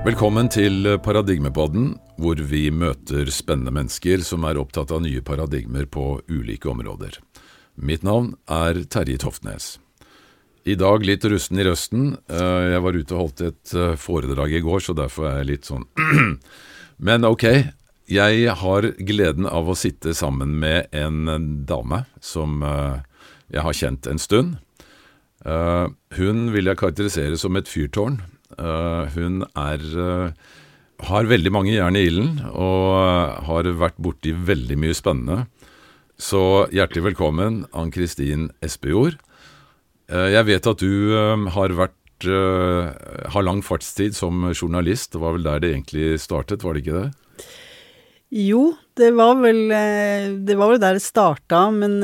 Velkommen til Paradigmepodden, hvor vi møter spennende mennesker som er opptatt av nye paradigmer på ulike områder. Mitt navn er Terje Toftnes. I dag litt rusten i røsten. Eh, jeg var ute og holdt et eh, foredrag i går, så derfor er jeg litt sånn Men ok, jeg har gleden av å sitte sammen med en dame som eh, jeg har kjent en stund. Hun vil jeg karakterisere som et fyrtårn. Uh, hun er uh, har veldig mange jern i ilden og har vært borti veldig mye spennende. Så hjertelig velkommen, Ann-Kristin Espejord. Jeg vet at du har vært har lang fartstid som journalist. Det var vel der det egentlig startet, var det ikke det? Jo, det var vel, det var vel der det starta, men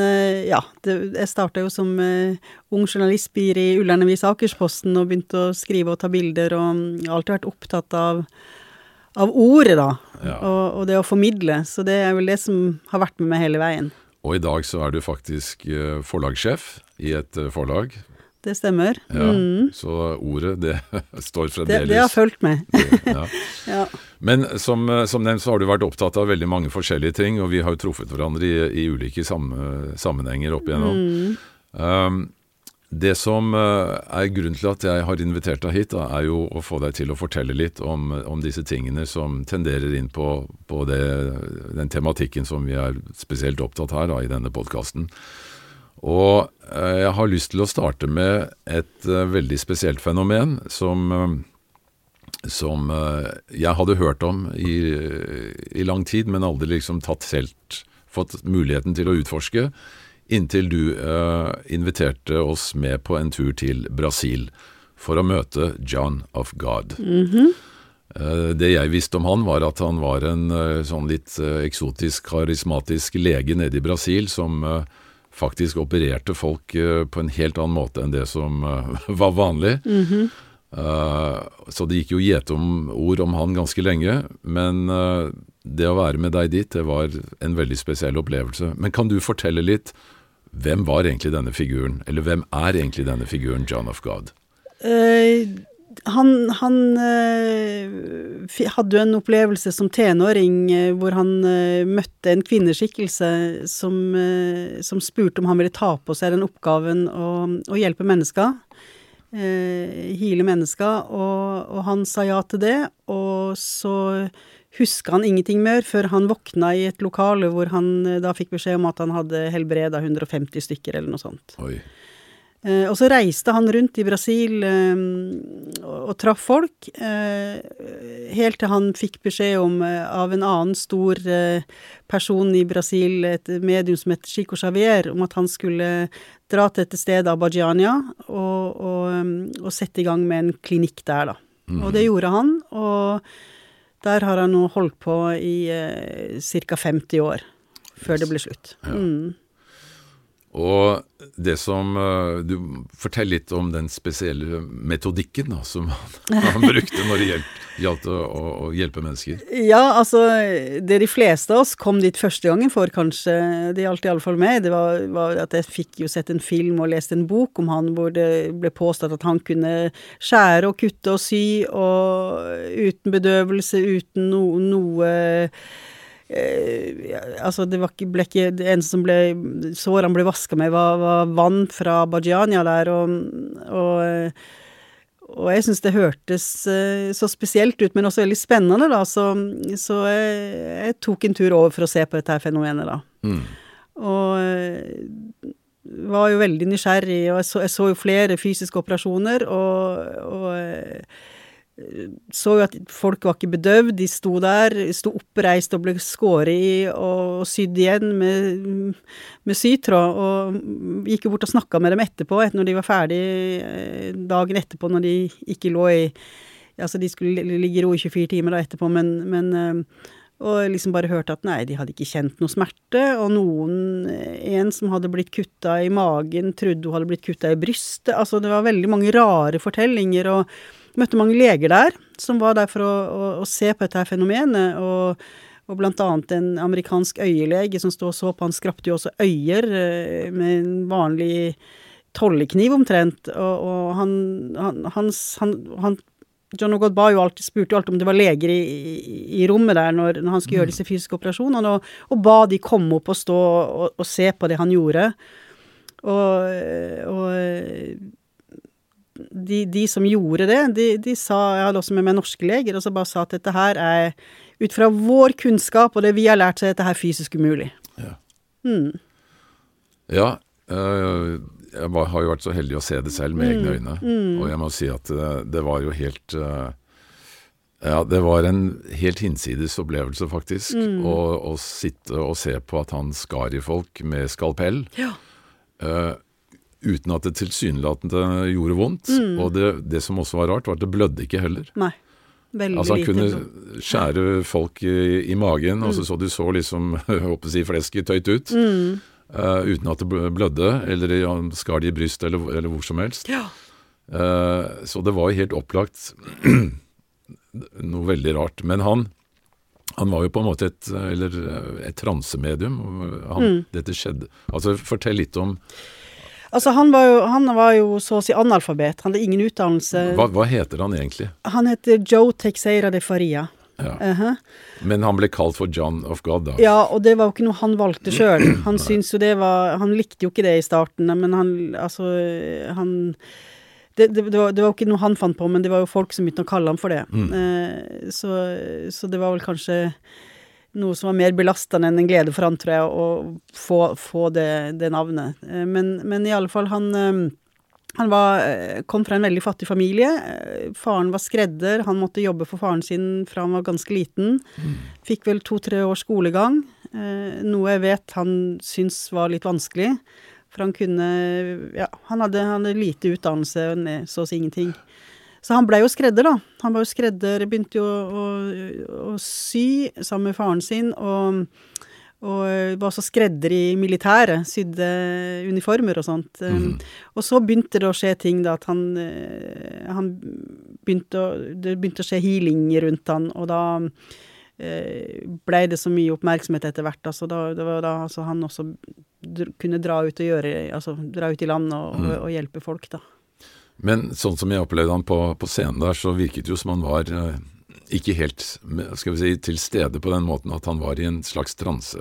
ja. Det, jeg starta jo som ung journalist i Ullernevis Akersposten og begynte å skrive og ta bilder, og har alltid vært opptatt av, av ordet, da. Ja. Og, og, det å formidle. Så det er vel det som har vært med meg hele veien. Og i dag så er du faktisk forlagssjef i et forlag det stemmer. Ja, mm. Så ordet, det står fremdeles Det, det har fulgt med. ja. ja. Men som, som, nevnt så har du vært opptatt av veldig mange forskjellige ting, og vi har jo truffet hverandre i, i ulike sammenhenger opp igjennom. Mm. Um, det som uh, er grunnen til at jeg har invitert deg hit, da, er jo å få deg til å fortelle litt om, om disse tingene som tenderer inn på, på det, den tematikken som vi er spesielt opptatt her da, i denne podkasten. Og eh, jeg har lyst til å starte med et uh, veldig spesielt fenomen som, uh, som jeg hadde hørt om i, i, lang tid, men aldri liksom tatt helt fått muligheten til å utforske, inntil du inviterte oss med på en tur til Brasil for å møte John of God. Mm -hmm. Det jeg visste om han, var at han var en sånn litt eksotisk, karismatisk lege nede i Brasil som faktisk opererte folk uh, på en helt annen måte enn det som uh, var vanlig. Mm -hmm. så det gikk jo gjetomord om han ganske lenge. Men det å være med deg dit, det var en veldig spesiell opplevelse. Men kan du fortelle litt? Hvem var egentlig denne figuren? Eller hvem er egentlig denne figuren, John of God? Uh, han, han øh, hadde jo en opplevelse som tenåring øh, hvor han øh, møtte en kvinneskikkelse som, som, spurte om han ville ta på seg den oppgaven å, å hjelpe mennesker. Hile mennesker. Og, og, han sa ja til det, og så huska han ingenting mer før han våkna i et lokale hvor han da fikk beskjed om at han hadde helbreda 150 stykker, eller noe sånt. Oi. Eh, og så reiste han rundt i Brasil eh, og, traff folk, eh, helt til han fikk beskjed om av en annen stor person i Brasil, et medium som heter Chico Xavier, om at han skulle dra til dette stedet, Abajania og, og, og, sette i gang med en klinikk der, da. Mm. Og det gjorde han, og der har han nå holdt på i eh, ca. 50 år, før yes. det ble slutt. Ja. Mm. Og det som eh, Du forteller litt om den spesielle metodikken da, som han, han brukte når det gjaldt, å, å, hjelpe mennesker. Ja, altså Det de fleste av oss kom dit første gangen for, kanskje, det gjaldt iallfall meg, det var, var, at jeg fikk jo sett en film og lest en bok om han hvor det ble påstått at han kunne skjære og kutte og sy, og uten bedøvelse, uten no, noe Eh, altså, det var ikke, ble ikke Det eneste som ble Sårene ble vaska med, var, var, vann fra Bajania der, og, og, og jeg syns det hørtes eh, så spesielt ut, men også veldig spennende, da, så, så jeg, jeg, tok en tur over for å se på dette fenomenet, da. Mm. Og eh, var jo veldig nysgjerrig, og jeg så, jeg så jo flere fysiske operasjoner, og, og så jo at folk var ikke bedøvd, de sto der, sto oppreist og ble skåret i og sydd igjen med, med sytråd, og gikk jo bort og snakka med dem etterpå, når de var ferdig eh, dagen etterpå, når de ikke lå i Altså, de skulle ligge i ro i 24 timer da etterpå, men, men eh, og liksom bare hørte at nei, de hadde ikke kjent noe smerte, og noen En som hadde blitt kutta i magen, trodde hun hadde blitt kutta i brystet. Altså, det var veldig mange rare fortellinger, og Møtte mange leger der, som var der for å, å, å se på dette fenomenet. og og blant annet en amerikansk øyelege som sto og så på, han skrapte jo også øyer eh, med en vanlig tollekniv omtrent, og, og han, han, han, han, John O'God ba jo alltid, spurte jo alltid om det var leger i, i, i rommet der når, når han skulle gjøre disse fysiske operasjonene, og, og ba de komme opp og stå og, og, se på det han gjorde. Og, og de, de, som gjorde det, de, de, sa Jeg hadde også med meg norske leger, og så bare sa at dette her er ut fra vår kunnskap og det vi har lært, så er dette her fysisk umulig. Ja. Mm. ja øh, jeg var, har jo vært så heldig å se det selv med egne mm. øyne. Mm. Og jeg må si at det, eh, det var jo helt øh, Ja, det var en helt hinsides opplevelse, faktisk. Mm. Å, å, sitte og se på at han skar i folk med skalpell. Ja. Uh, uten at det tilsynelatende gjorde vondt. Mm. Og det, det, som også var rart, var at det blødde ikke heller. Nei. Veldig altså Han kunne skjære folk i, i magen, og så mm. så du så liksom, håper si, flesket tøyt ut. Mm. Uh, uten at det blødde, eller skar det i brystet, eller, eller, hvor som helst. Ja. Uh, så det var jo helt opplagt noe veldig rart. Men han, han var jo på en måte et, eller, et transemedium. Han, mm. Dette skjedde. Altså, fortell litt om Altså, han var, jo, han var jo så å si analfabet. Han hadde ingen utdannelse. Hva, hva heter han egentlig? Han heter Joe Texeira de Faria. Ja. Uh -huh. Men han ble kalt for John of God, da? Ja, og det var jo ikke noe han valgte sjøl. Han syntes jo det var Han likte jo ikke det i starten, men han Altså, han det, det, det, var, det, var, jo ikke noe han fant på, men det var jo folk som begynte å kalle ham for det. Mm. Uh, så, så, det var vel kanskje noe som var mer belastende enn en glede for han, tror jeg, å få, få det, navnet. Uh, men, men, i alle fall, han han var, eh, kom fra en veldig fattig familie. Eh, faren var skredder, han måtte jobbe for faren sin fra han var ganske liten. Fikk vel to-tre års skolegang, eh, noe jeg vet han syntes var litt vanskelig. For han kunne Ja, han hadde, han hadde lite utdannelse, så å si ingenting. Så han blei jo skredder, da. Han var jo skredder, begynte jo å, å, å sy sammen med faren sin, og og eh, var også skredder i militæret, sydde uniformer og sånt. Mm. Og så begynte det å skje ting, da, at han, eh, han begynte å, Det begynte å skje healing rundt han, og da eh, blei det så mye oppmerksomhet etter hvert. Altså da, det var da altså han også kunne dra ut og gjøre Altså dra ut i land og, mm. og, og hjelpe folk, da. Men sånn som jeg opplevde han på, på scenen der, så virket det jo som han var ikke helt skal vi si, til stede på den måten at han var i en slags transe.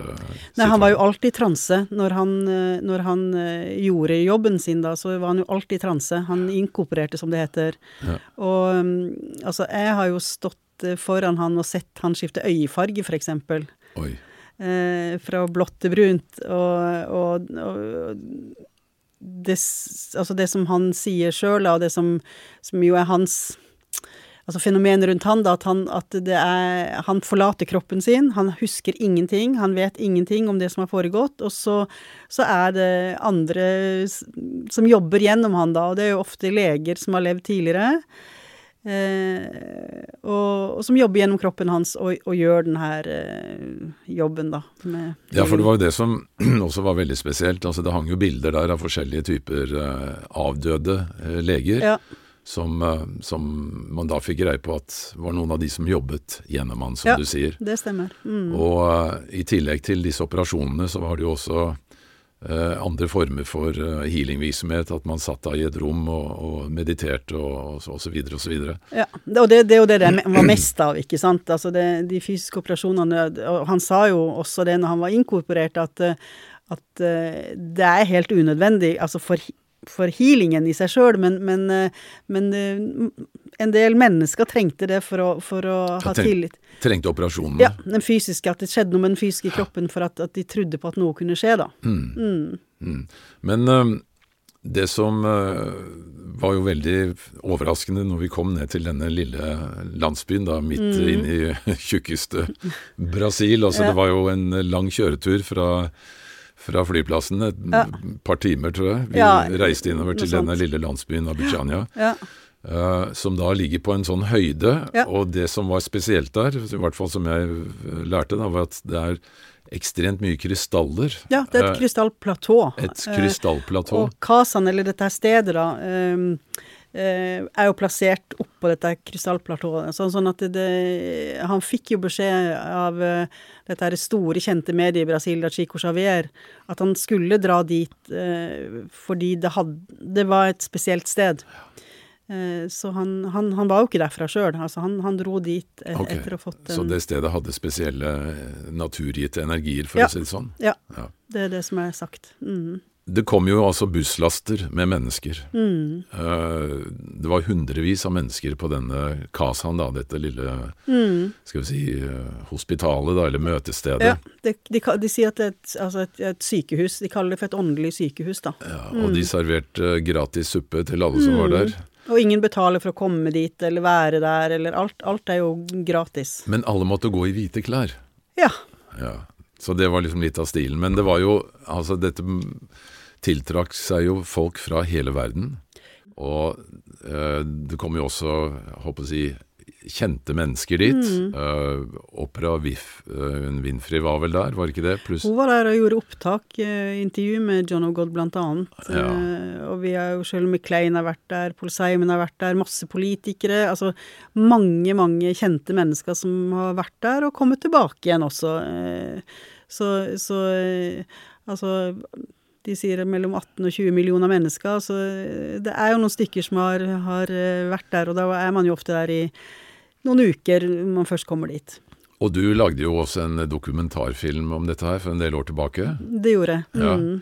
Nei, han var jo alltid i transe. Når han, eh, når han, eh, gjorde jobben sin da, så var han jo alltid i transe. Han inkorporerte, som det heter. Ja. Og mm, altså, jeg har jo stått eh, foran han og sett han skifte øyefarge, f.eks. Eh, fra blått til brunt. Og, og, og det, altså det som han sier sjøl, og det som, som jo er hans altså fenomenet rundt han, da, at, han, at er, han forlater kroppen sin, han husker ingenting, han vet ingenting om det som har foregått, og så, så er det andre som jobber gjennom han da, og det er jo ofte leger som har levd tidligere. Eh, og, og, som jobber gjennom kroppen hans og, og gjør den her eh, jobben, da. ja, for det var jo det som også var veldig spesielt. Altså Det hang jo bilder der av forskjellige typer eh, avdøde eh, leger. Ja som, eh, som, man da fikk greie på at var noen av de som jobbet gjennom han, som ja, du sier. det stemmer. Mm. Og uh, i tillegg til disse operasjonene, så var det jo også andre former for uh, healingvirksomhet. At man satt da i et rom og, og mediterte og, og, så, videre og så videre. Ja, og det, det er jo det det var mest av, ikke sant. Altså det, de fysiske operasjonene Og han sa jo også det når han var inkorporert, at, at det er helt unødvendig. altså for for healingen i seg sjøl, men, men, eh, men, eh, en del mennesker trengte det for å, for å ha tillit. Trengte operasjonen? Ja, den fysiske, at det skjedde noe med den fysiske kroppen for at, at de trodde på at noe kunne skje, da. Mm. Mm. Mm. Men uh, det som uh, var jo veldig overraskende når vi kom ned til denne lille landsbyen da, midt mm. inne i tjukkeste Brasil, altså ja. det var jo en lang kjøretur fra fra flyplassen et ja. par timer, tror jeg. Vi ja, reiste innover til denne lille landsbyen Abidjania. Ja. Uh, som da ligger på en sånn høyde. Og det som var spesielt der, i hvert fall som jeg lærte, da, var at det er ekstremt mye krystaller. Ja, det er et uh, krystallplatå. Et krystallplatå. Uh, og Kasan, eller dette stedet, da um, Eh, er jo plassert oppå dette krystallplatået. Sånn, sånn at det, det, Han fikk jo beskjed av dette store, kjente mediet i Brasil, da Chico Xavier, at han skulle dra dit fordi det, had, det var et spesielt sted. Eh, så han, han, han, var jo ikke derfra sjøl. Altså han, han, dro dit et, okay. etter å ha fått en Så det stedet hadde spesielle naturgitte energier, for ja. å si det sånn? Ja. ja. Det er det som er sagt. Mm. Det kom jo altså busslaster med mennesker. Mm. Uh, det var hundrevis av mennesker på denne Kasan, da, dette lille mm. skal vi si, hospitalet, da, eller møtestedet. Ja, de, de, de sier at det er et, altså et, et, sykehus. De kaller det for et åndelig sykehus, da. Ja, Og de mm. serverte gratis suppe til alle som var mm. der. Og ingen betaler for å komme dit eller være der, eller alt. Alt er jo gratis. Men alle måtte gå i hvite klær? Ja. ja. Så det var liksom litt av stilen. Men det var jo Altså, dette tiltrakk seg jo folk fra hele verden. Og eh, det kom jo også, håper jeg å si, kjente mennesker dit. Mm. Uh, Opera Vif, uh, Winfrey var vel der, var ikke det? Plus Hun var der og gjorde opptak, uh, intervju med John O'God blant annet. Ja. Og vi har jo selv McLean har vært der, Paul Simon har vært der, masse politikere. Altså mange, mange kjente mennesker som har vært der og kommet tilbake igjen også. så, så altså de sier mellom 18 og 20 millioner mennesker. Så det er jo noen stykker som har, har vært der, og da er man jo ofte der i noen uker når man først kommer dit. Og du lagde jo også en dokumentarfilm om dette her for en del år tilbake. Det gjorde jeg. Ja. Mm.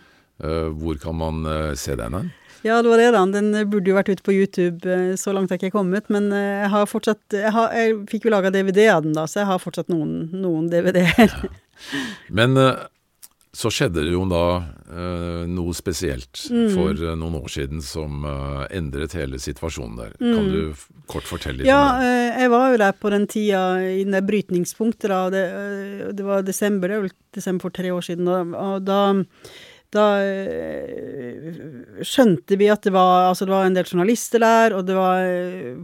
hvor kan man se den hen? Ja, det var det, da. Den burde jo vært ute på YouTube. Så langt har jeg ikke kommet. Men jeg har fortsatt Jeg, har, jeg fikk jo laga DVD av den, da, så jeg har fortsatt noen, noen DVD-er. Ja. Men så skjedde det jo da eh, noe spesielt mm. for eh, noen år siden som eh, endret hele situasjonen der. Mm. Kan du kort fortelle litt ja, om det? Ja, jeg var jo der på den tida, i det brytningspunktet da. Det, det, var desember, det er vel desember for tre år siden. Og, da, da skjønte vi at det var, altså det var en del journalister der, og det var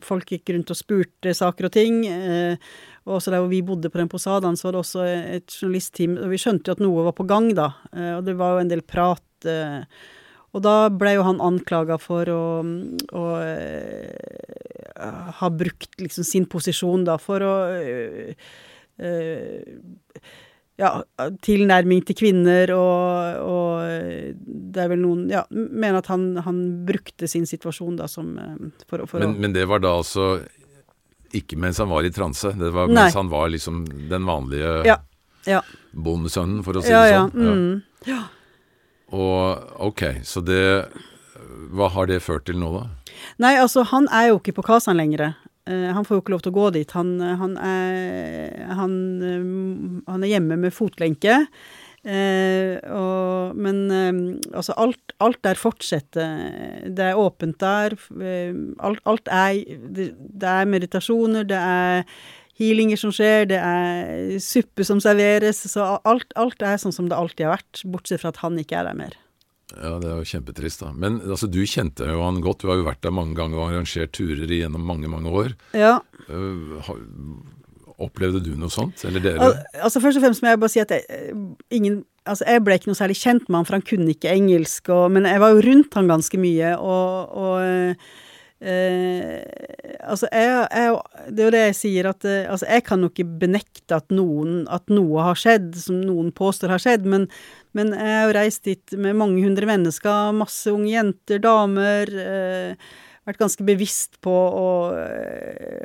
folk gikk rundt og spurte saker og ting. Eh, og også der hvor vi bodde på den posadaen, så var det også et journalistteam. Og vi skjønte jo at noe var på gang, da. Eh, og det var jo en del prat. Eh, og da ble jo han anklaga for å, å uh, ha brukt liksom sin posisjon, da, for å ja, tilnærming til kvinner, og, og, det er vel noen Ja, mener at han, han brukte sin situasjon da som for, for men, å Men det var da altså ikke mens han var i transe, det var Nei. mens han var liksom den vanlige ja. ja. bondesønnen, for å si ja, det sånn. Ja. Mm. ja. Og ok, så det Hva har det ført til nå, da? Nei, altså, han er jo ikke på Kasan lenger. Uh, han får jo ikke lov til å gå dit. Han, han, er, han, uh, han er hjemme med fotlenke. Eh, og, men eh, altså alt, alt, der fortsetter. Det er åpent der. Eh, alt, alt er det, det, er meditasjoner, det er healinger som skjer, det er suppe som serveres. Så alt, alt er sånn som det alltid har vært, bortsett fra at han ikke er der mer. Ja, det er jo kjempetrist, da. Men altså, du kjente jo han godt. Du har jo vært der mange ganger og arrangert turer gjennom mange, mange år. Ja. Uh, Opplevde du noe sånt, eller dere? Al altså Først og fremst må jeg bare si at jeg, ingen Altså, jeg ble ikke noe særlig kjent med han, for han kunne ikke engelsk, og, men jeg var jo rundt han ganske mye, og, og eh, altså, jeg, jeg, Det er jo det jeg sier, at eh, altså, jeg kan jo ikke benekte at, noen, at noe har skjedd, som noen påstår har skjedd, men, men jeg har jo reist dit med mange hundre mennesker, masse unge jenter, damer. Eh, vært ganske bevisst på å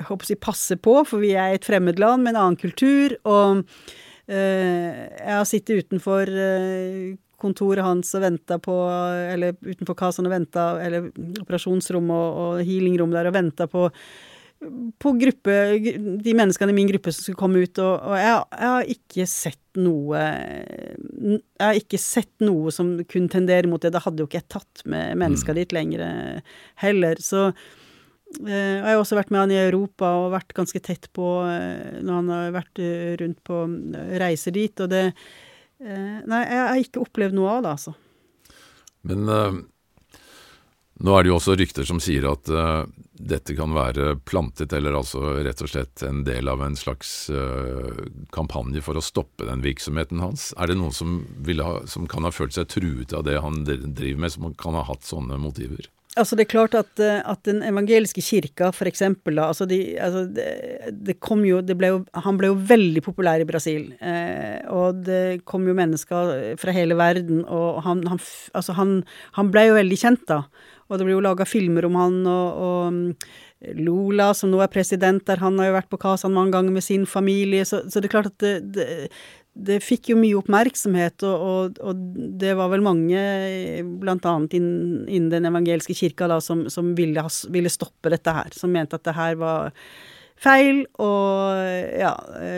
håper jeg, passe på, for vi er et fremmedland med en annen kultur. Og øh, jeg har sittet utenfor øh, kontoret hans og venta på Eller utenfor kassen og venta, eller operasjonsrom og, og healingrom der, og venta på på gruppe, de menneskene i min gruppe som skulle komme ut, og, og jeg, jeg, har ikke sett noe Jeg har ikke sett noe som kunne tendere mot det. Da hadde jo ikke jeg tatt med menneska mm. dit lenger heller. Så eh, jeg har også vært med han i Europa og vært ganske tett på eh, når han har vært eh, rundt på reiser dit, og det Nei, jeg har ikke opplevd noe av det, altså. Men nå er det jo også rykter som sier at uh, dette kan være plantet, eller altså rett og slett en del av en slags uh, kampanje for å stoppe den virksomheten hans. Er det noen som, ha, som, kan ha følt seg truet av det han driver med, som kan ha hatt sånne motiver? Altså, det er klart at, eh, at den evangeliske kirka, for eksempel, da, altså, de, altså det, det, kom jo, det ble jo Han ble jo veldig populær i Brasil. Eh, og det kom jo mennesker fra hele verden, og han, han, altså, han, han ble jo veldig kjent, da. Og det ble jo laga filmer om han, og, og, Lula, Lola, som nå er president der, han har jo vært på Kazan mange ganger med sin familie, så, så det er klart at det, det, det fikk jo mye oppmerksomhet, og, og, og, det var vel mange, blant annet innen, innen den evangeliske kirka, da, som, som ville, ville, stoppe dette her. Som mente at det her var feil, og ja,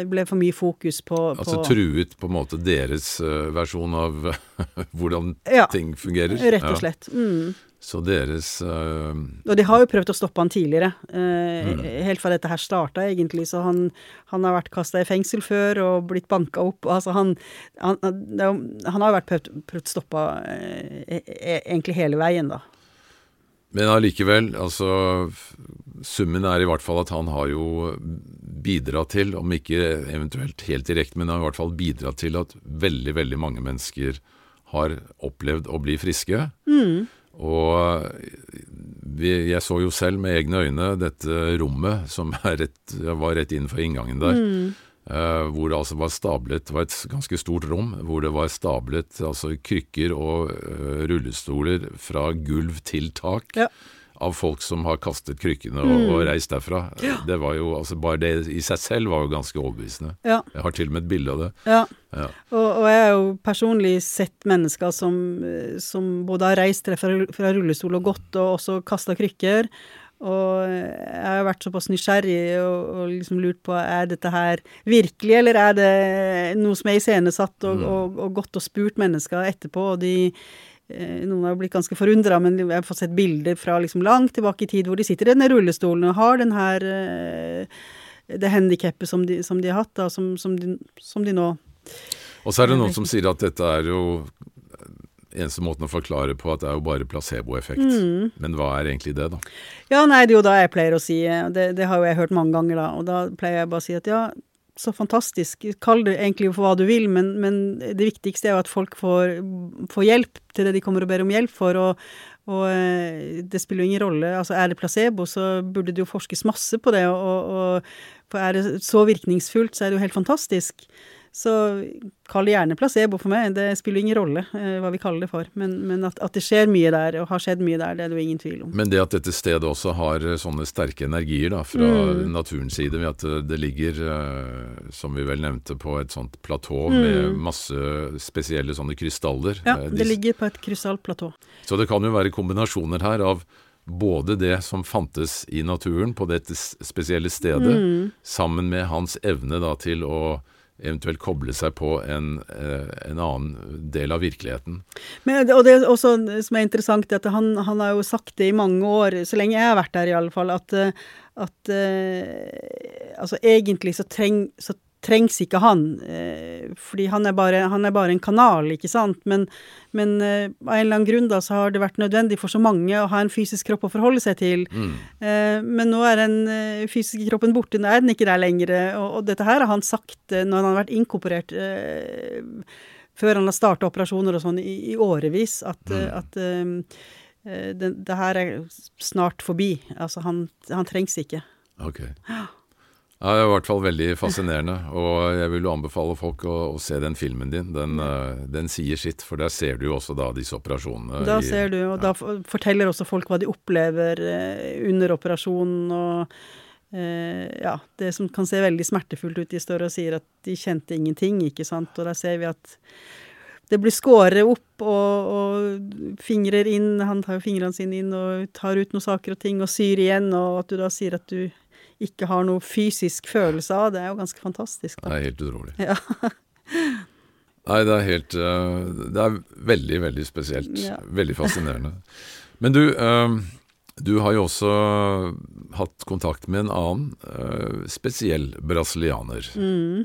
ble for mye fokus på, på Altså truet på en måte deres uh, versjon av hvordan ja, ting fungerer? Rett og slett. Ja. Mm. Så deres uh, Og de har jo prøvd å stoppe han tidligere. Uh, mm. Helt fra dette her starta, egentlig. Så han, han har vært kasta i fengsel før og blitt banka opp. Altså han, han, han har jo vært prøvd, prøvd stoppa uh, egentlig hele veien, da. Men allikevel, altså Summen er i hvert fall at han har jo bidratt til, om ikke eventuelt helt direkte, men han har i hvert fall bidratt til at veldig, veldig mange mennesker har opplevd å bli friske. Mm. Og jeg så jo selv med egne øyne dette rommet som rett, var rett innenfor inngangen der. Mm. Uh, hvor det altså var stablet Det var et ganske stort rom hvor det var stablet altså krykker og uh, rullestoler fra gulv til tak. Ja av folk som har kastet krykkene og, mm. og reist derfra. Ja. Det var jo, altså Bare det i seg selv var jo ganske overbevisende. Ja. Jeg har til og med et bilde av det. Ja, ja. Og, og, jeg har jo personlig sett mennesker som, som både har reist fra, fra, rullestol og gått, og også kasta krykker. Og jeg har vært såpass nysgjerrig og, og, liksom lurt på er dette her virkelig, eller er det noe som er iscenesatt, og, mm. og, og gått og spurt mennesker etterpå, og de Eh, noen har blitt ganske forundra, men jeg har fått sett bilder fra liksom langt tilbake i tid hvor de sitter i denne rullestolen og har den her eh, det handikappet som, de, som de har hatt, da, som, som, de, som de nå Og så er det noen som sier at dette er jo eneste måten å forklare på at det er jo bare placeboeffekt. Mm. Men hva er egentlig det, da? Ja, nei, det er jo da jeg pleier å si det, det har jo jeg hørt mange ganger, da. Og da pleier jeg bare å si at ja, så fantastisk. Kall det egentlig for hva du vil, men, men det viktigste er jo at folk får, får, hjelp til det de kommer og ber om hjelp for. Og, og eh, det spiller jo ingen rolle. Altså er det placebo, så burde det jo forskes masse på det. Og, og, for er det så virkningsfullt, så er det jo helt fantastisk. Så kall det gjerne placebo for meg, det spiller ingen rolle eh, hva vi kaller det for. Men, men at, at, det skjer mye der, og har skjedd mye der, det er det jo ingen tvil om. Men det at dette stedet også har eh, sånne sterke energier da, fra mm. naturens side, ved at eh, det ligger, eh, som vi vel nevnte, på et sånt platå mm. med masse spesielle sånne krystaller. Ja, eh, det ligger på et krystallplatå. Så det kan jo være kombinasjoner her av både det som fantes i naturen på dette spesielle stedet, mm. sammen med hans evne da til å eventuelt koble seg på en, eh, en, annen del av virkeligheten. Men, og det også som er interessant, er at han, han, har jo sagt det i mange år, så lenge jeg har vært der i alle fall, at, at uh, altså egentlig så, treng, så trengs ikke han, eh, fordi han er, bare, han er, bare, en kanal, ikke sant. Men, men eh, av en eller annen grunn da, så har det vært nødvendig for så mange å ha en fysisk kropp å forholde seg til. Mm. Eh, men nå er den fysiske kroppen borte, nå er den ikke der lenger. Og, og dette her har han sagt når han har vært inkorporert før han har starta operasjoner og sånn i, i, årevis, at, mm. at det, det, her er snart forbi. Altså, han, han trengs ikke. Ok. Ja, Det er i hvert fall veldig fascinerende, og jeg vil jo anbefale folk å, å se den filmen din. Den, uh, den, sier sitt, for der ser du jo også da disse operasjonene. Da i, ser du, og ja. da forteller også folk hva de opplever uh, under operasjonen, og uh, ja, det som kan se veldig smertefullt ut. De står og sier at de kjente ingenting, ikke sant, og da ser vi at det blir skåret opp og, og fingrer inn, han tar jo fingrene sine inn og tar ut noen saker og ting og syr igjen, og at du da sier at du ikke har noe fysisk følelse av. Det er jo ganske fantastisk. Da. Det er helt utrolig. Ja. Nei, det er helt eh, Det er veldig, veldig spesielt. Ja. Veldig fascinerende. Men du, eh, du har jo også hatt kontakt med en annen uh, spesiell brasilianer. Mm.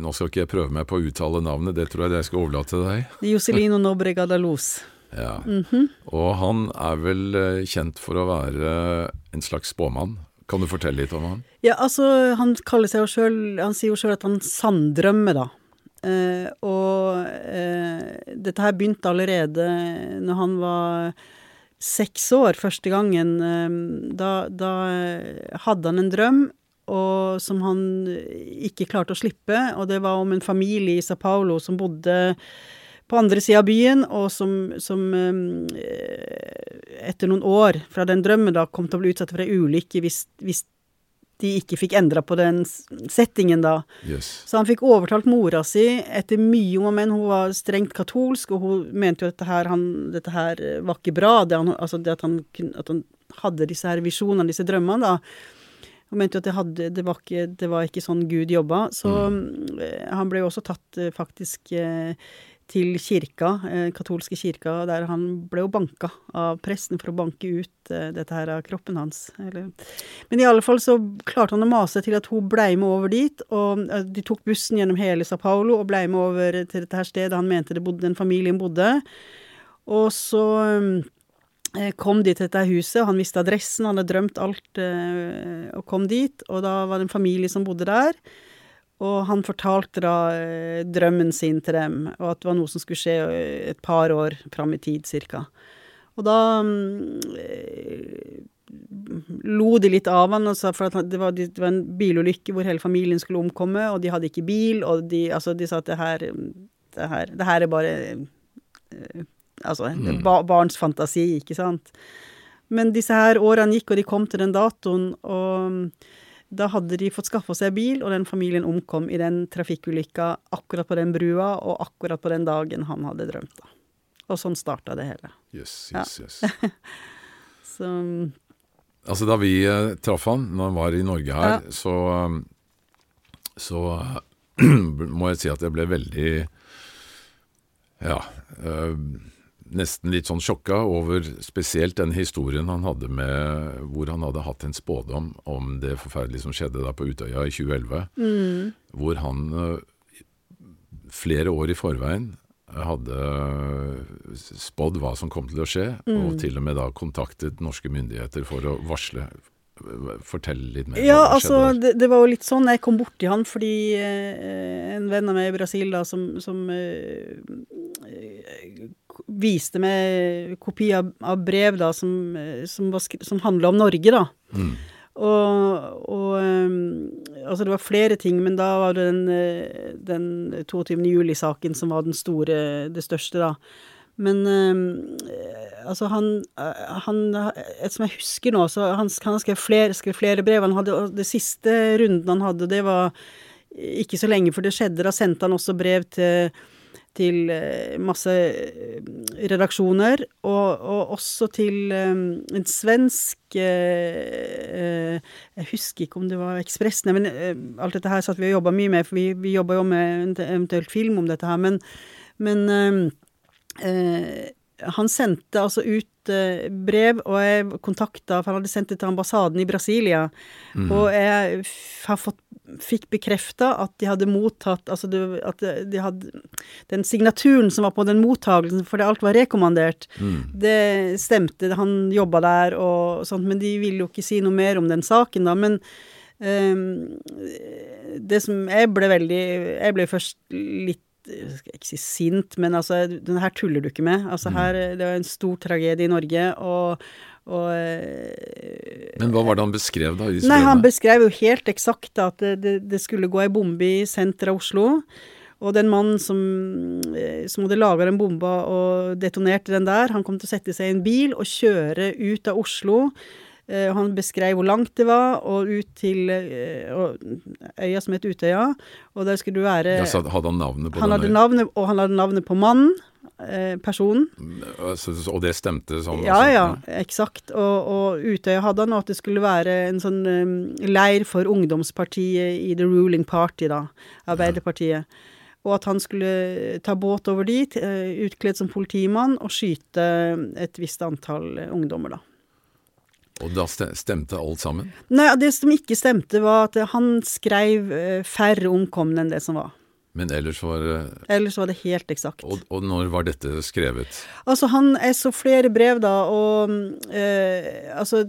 Nå skal ikke jeg prøve meg på å uttale navnet, det tror jeg jeg skal overlate til deg. Jocelino Nobrega da Luz. Ja. Mm -hmm. Og han er vel kjent for å være en slags spåmann? Kan du fortelle litt om han? Ja, altså, han kaller seg jo sjøl Han sier jo sjøl at han sanddrømmer, da. Eh, og eh, dette her begynte allerede når han var seks år første gangen. Da, da hadde han en drøm og som han ikke klarte å slippe, og det var om en familie i Sa Paulo som bodde på andre sida av byen, og som, som etter noen år fra den drømmen da kom til å bli utsatt for ei ulykke hvis, hvis de ikke fikk endra på den settingen da. Yes. Så han fikk overtalt mora si etter mye om og men. Hun var strengt katolsk, og hun mente jo at dette her, han, dette her var ikke bra. Det han, altså det at han, at han hadde disse her visjonene, disse drømmene, da. Hun mente jo at det, hadde, det, var ikke, det, var ikke, sånn Gud jobba. Så mm. han ble jo også tatt faktisk eh, til kirka, eh, katolske kirka, der han ble jo banka av presten for å banke ut eh, dette her av kroppen hans. Eller. Men i alle fall så klarte han å mase til at hun blei med over dit, og eh, de tok bussen gjennom hele Sa Paulo og blei med over til dette her stedet han mente det bodde, den familien bodde. Og så eh, kom de til dette huset, han visste adressen, han hadde drømt alt, eh, og kom dit, og da var det en familie som bodde der. Og han fortalte da eh, drømmen sin til dem, og at det var noe som skulle skje eh, et par år fram i tid, cirka. Og da eh, lo de litt av han, og sa for at det var, det var, en bilulykke hvor hele familien skulle omkomme, og de hadde ikke bil, og de, altså, de sa at det her, det her, det her er bare Altså, mm. ba, barns fantasi, ikke sant. Men disse her årene gikk, og de kom til den datoen, og da hadde de fått skaffa seg bil, og den familien omkom i den trafikkulykka akkurat på den brua, og akkurat på den dagen han hadde drømt, da. Og sånn starta det hele. Yes, yes, ja. yes. så Altså, da vi eh, traff han, når han var i Norge her, ja. så um, Så må jeg si at jeg ble veldig Ja. Uh, nesten litt sånn sjokka over spesielt den historien han hadde med hvor han hadde hatt en spådom om det forferdelige som skjedde da på Utøya i 2011. Mm. Hvor han uh, flere år i forveien hadde spådd hva som kom til å skje, mm. og til og med da kontaktet norske myndigheter for å varsle. Fortell litt mer. Ja, altså, det, det, var jo litt sånn jeg kom borti han fordi eh, en venn av meg i Brasil da, som, som eh, viste meg kopi av, av brev da, som, som, som handla om Norge, da. Mm. Og, og um, Altså, det var flere ting, men da var det den, eh, den 22. juli-saken som var den store, det største, da. Men um, altså, han, han Som jeg husker nå, så han, han skrev, flere, skrev flere brev. Han hadde, og det siste runden han hadde, det var ikke så lenge før det skjedde. Da sendte han også brev til til eh, masse eh, redaksjoner, og, og også til um, en svensk uh, Jeg husker ikke om det var Ekspressen, men uh, alt dette her satt vi og jobba mye med, for vi, vi jobba jo med en eventuelt film om dette her, men, men uh, han sendte altså ut uh, brev, og jeg kontakta For han hadde sendt det til ambassaden i Brasilia. Mm. Og jeg har fått, fikk bekrefta at de hadde mottatt Altså det, at de hadde Den signaturen som var på den mottagelsen, fordi alt var rekommandert, mm. det stemte. Han jobba der og sånt, men de ville jo ikke si noe mer om den saken, da. Men um, det som Jeg ble veldig Jeg ble først litt ikke si sint, men altså, den her tuller du ikke med. Altså mm. her, Det var en stor tragedie i Norge, og, og eh, Men hva var det han beskrev, da? nei, Han beskrev jo helt eksakt at det, det skulle gå ei bombe i senteret av Oslo. Og den mannen som, eh, som hadde laga den bomba og detonerte den der, han kom til å sette seg i en bil og kjøre ut av Oslo han beskrev hvor langt det var, og ut til eh, øya som het Utøya. Og der skulle du være ja, så Hadde han navnet på han den hadde navnet, Og han hadde navnet på mannen. Eh, personen. Altså, og det stemte sånn? Ja, ja, eksakt. Og, og Utøya hadde han, og at det skulle være en sånn um, leir for ungdomspartiet i the ruling party, da. Arbeiderpartiet. Ja. Og at han skulle ta båt over dit, utkledd som politimann, og skyte et visst antall ungdommer, da. Og da stemte alt sammen? Nei, det som ikke stemte, var at han skrev eh, færre omkomne enn det som var. Men ellers var det Ellers var det helt eksakt. Og, og, når var dette skrevet? Altså, han Jeg så flere brev, da, og eh, Altså,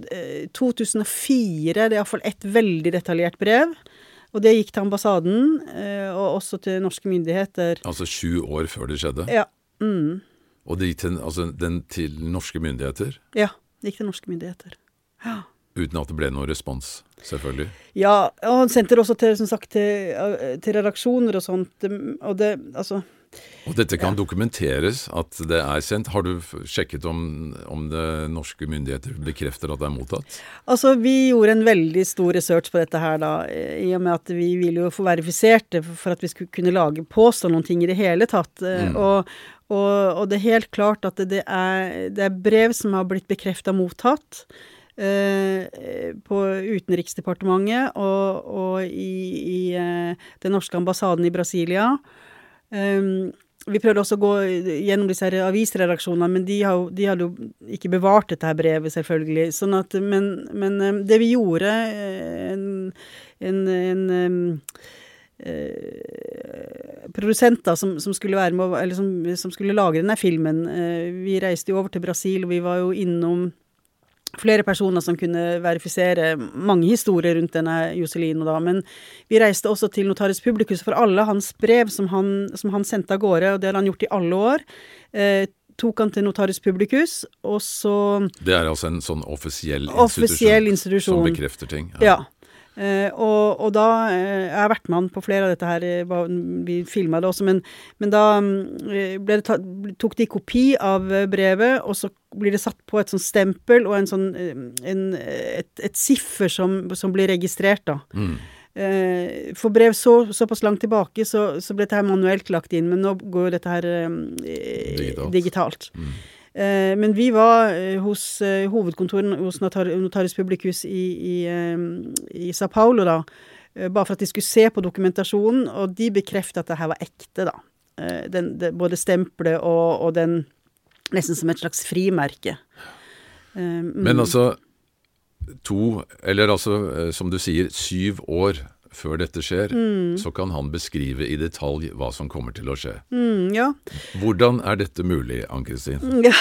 2004 eh, Det er iallfall ett veldig detaljert brev. Og det gikk til ambassaden, eh, og også til norske myndigheter. Altså sju år før det skjedde? Ja. Mm. Og det gikk til, altså, den til norske myndigheter? Ja, det gikk til norske myndigheter. Ja. Uten at det ble noen respons, selvfølgelig? Ja, og han sendte det også til, som sagt, til, til redaksjoner og sånt. Og det, altså og dette kan ja. dokumenteres at det er sendt. Har du sjekket om, om det norske myndigheter bekrefter at det er mottatt? Altså, Vi gjorde en veldig stor research på dette her, da, i og med at vi ville jo få verifisert det for at vi skulle kunne lage påstå noen ting i det hele tatt. Mm. Og, og, og, det er helt klart at det er, det er brev som har blitt bekrefta mottatt. Uh, på Utenriksdepartementet og, og i, i uh, den norske ambassaden i Brasilia. Um, vi prøvde også å gå gjennom disse avisredaksjonene, men de, har, de hadde jo ikke bevart dette brevet, selvfølgelig. Sånn at, men, men det vi gjorde eh, En, en, en um, eh, produsenter som, som, skulle være med, eller som, som skulle lagre denne filmen eh, Vi reiste jo over til Brasil, og vi var jo innom flere personer som kunne verifisere mange historier rundt denne Joselino, da. Men vi reiste også til Notaris Publicus for alle hans brev som han, som han sendte av gårde, og det har han gjort i alle år. Eh, tok han til Notaris Publicus, og så Det er altså en sånn offisiell institusjon, offisiell institusjon. som bekrefter ting? Ja. ja. Uh, og, og, da uh, Jeg har vært med han på flere av dette her, uh, vi filma det også, men, men da ble det tatt, tok de kopi av brevet, og så blir det satt på et sånt stempel og en sånn en, et, et siffer som, som, blir registrert, da. Mm. For brev så, såpass langt tilbake, så, så, ble dette her manuelt lagt inn, men nå går dette her digitalt. digitalt. Mm. Eh, men vi var eh, hos eh, hovedkontoret hos Notaris Publicus i, i, i Sao Paulo, da. Bare for at de skulle se på dokumentasjonen, og de bekreftet at det her var ekte, da. Den, det, både stempelet og, og, den Nesten som et slags frimerke. Mm. Men altså To, eller altså, som du sier, syv år før dette skjer, mm. så kan han beskrive i detalj hva som kommer til å skje. Mm, ja. Hvordan er dette mulig, Ann-Kristin? Ja,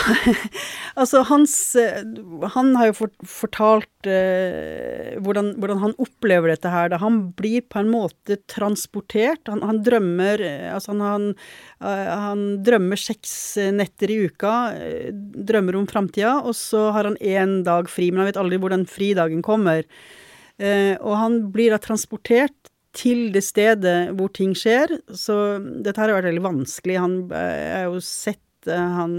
altså hans eh, Han har jo fortalt eh, hvordan, hvordan, han opplever dette her. Da han blir på en måte transportert. Han, han drømmer eh, Altså han, han, eh, han, drømmer seks netter i uka, drømmer om framtida, og så har han én dag fri, men han vet aldri hvor den fridagen kommer. Eh, og han blir da transportert til det stedet hvor ting skjer, så dette her har vært veldig vanskelig. Han har jo sett eh, han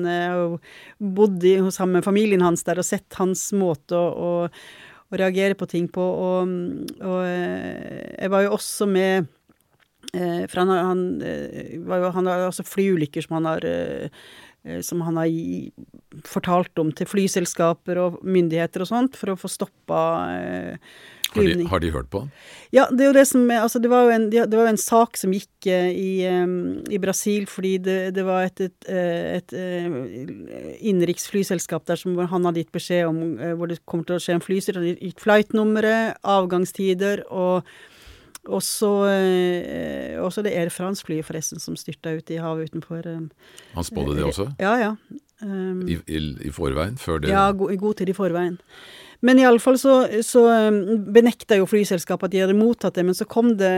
bodde hos sammen med familien hans der og sett hans måte å, å, å reagere på ting på. Og, og, eh, jeg var jo også med For han, han, var jo, han har også flyulykker som han har som han har fortalt om til flyselskaper og myndigheter og sånt, for å få stoppa eh, har de, har de, hørt på han? Ja, det er jo det som altså det, var jo en, det var jo en sak som gikk uh, i, i, Brasil fordi det, det var et, et, eh, et, et innenriks flyselskap der som han hadde gitt beskjed om hvor det kommer til å skje en flystyrt. Han hadde gitt flight-nummeret, avgangstider og også, eh, også det Air France-flyet, forresten, som styrta ut i havet utenfor Han spådde det også? Ja, ja. Um, I, i, I, forveien? Før det? Ja, i god tid i forveien. Men iallfall så, så benekta jo flyselskapet at de hadde mottatt det, men så kom det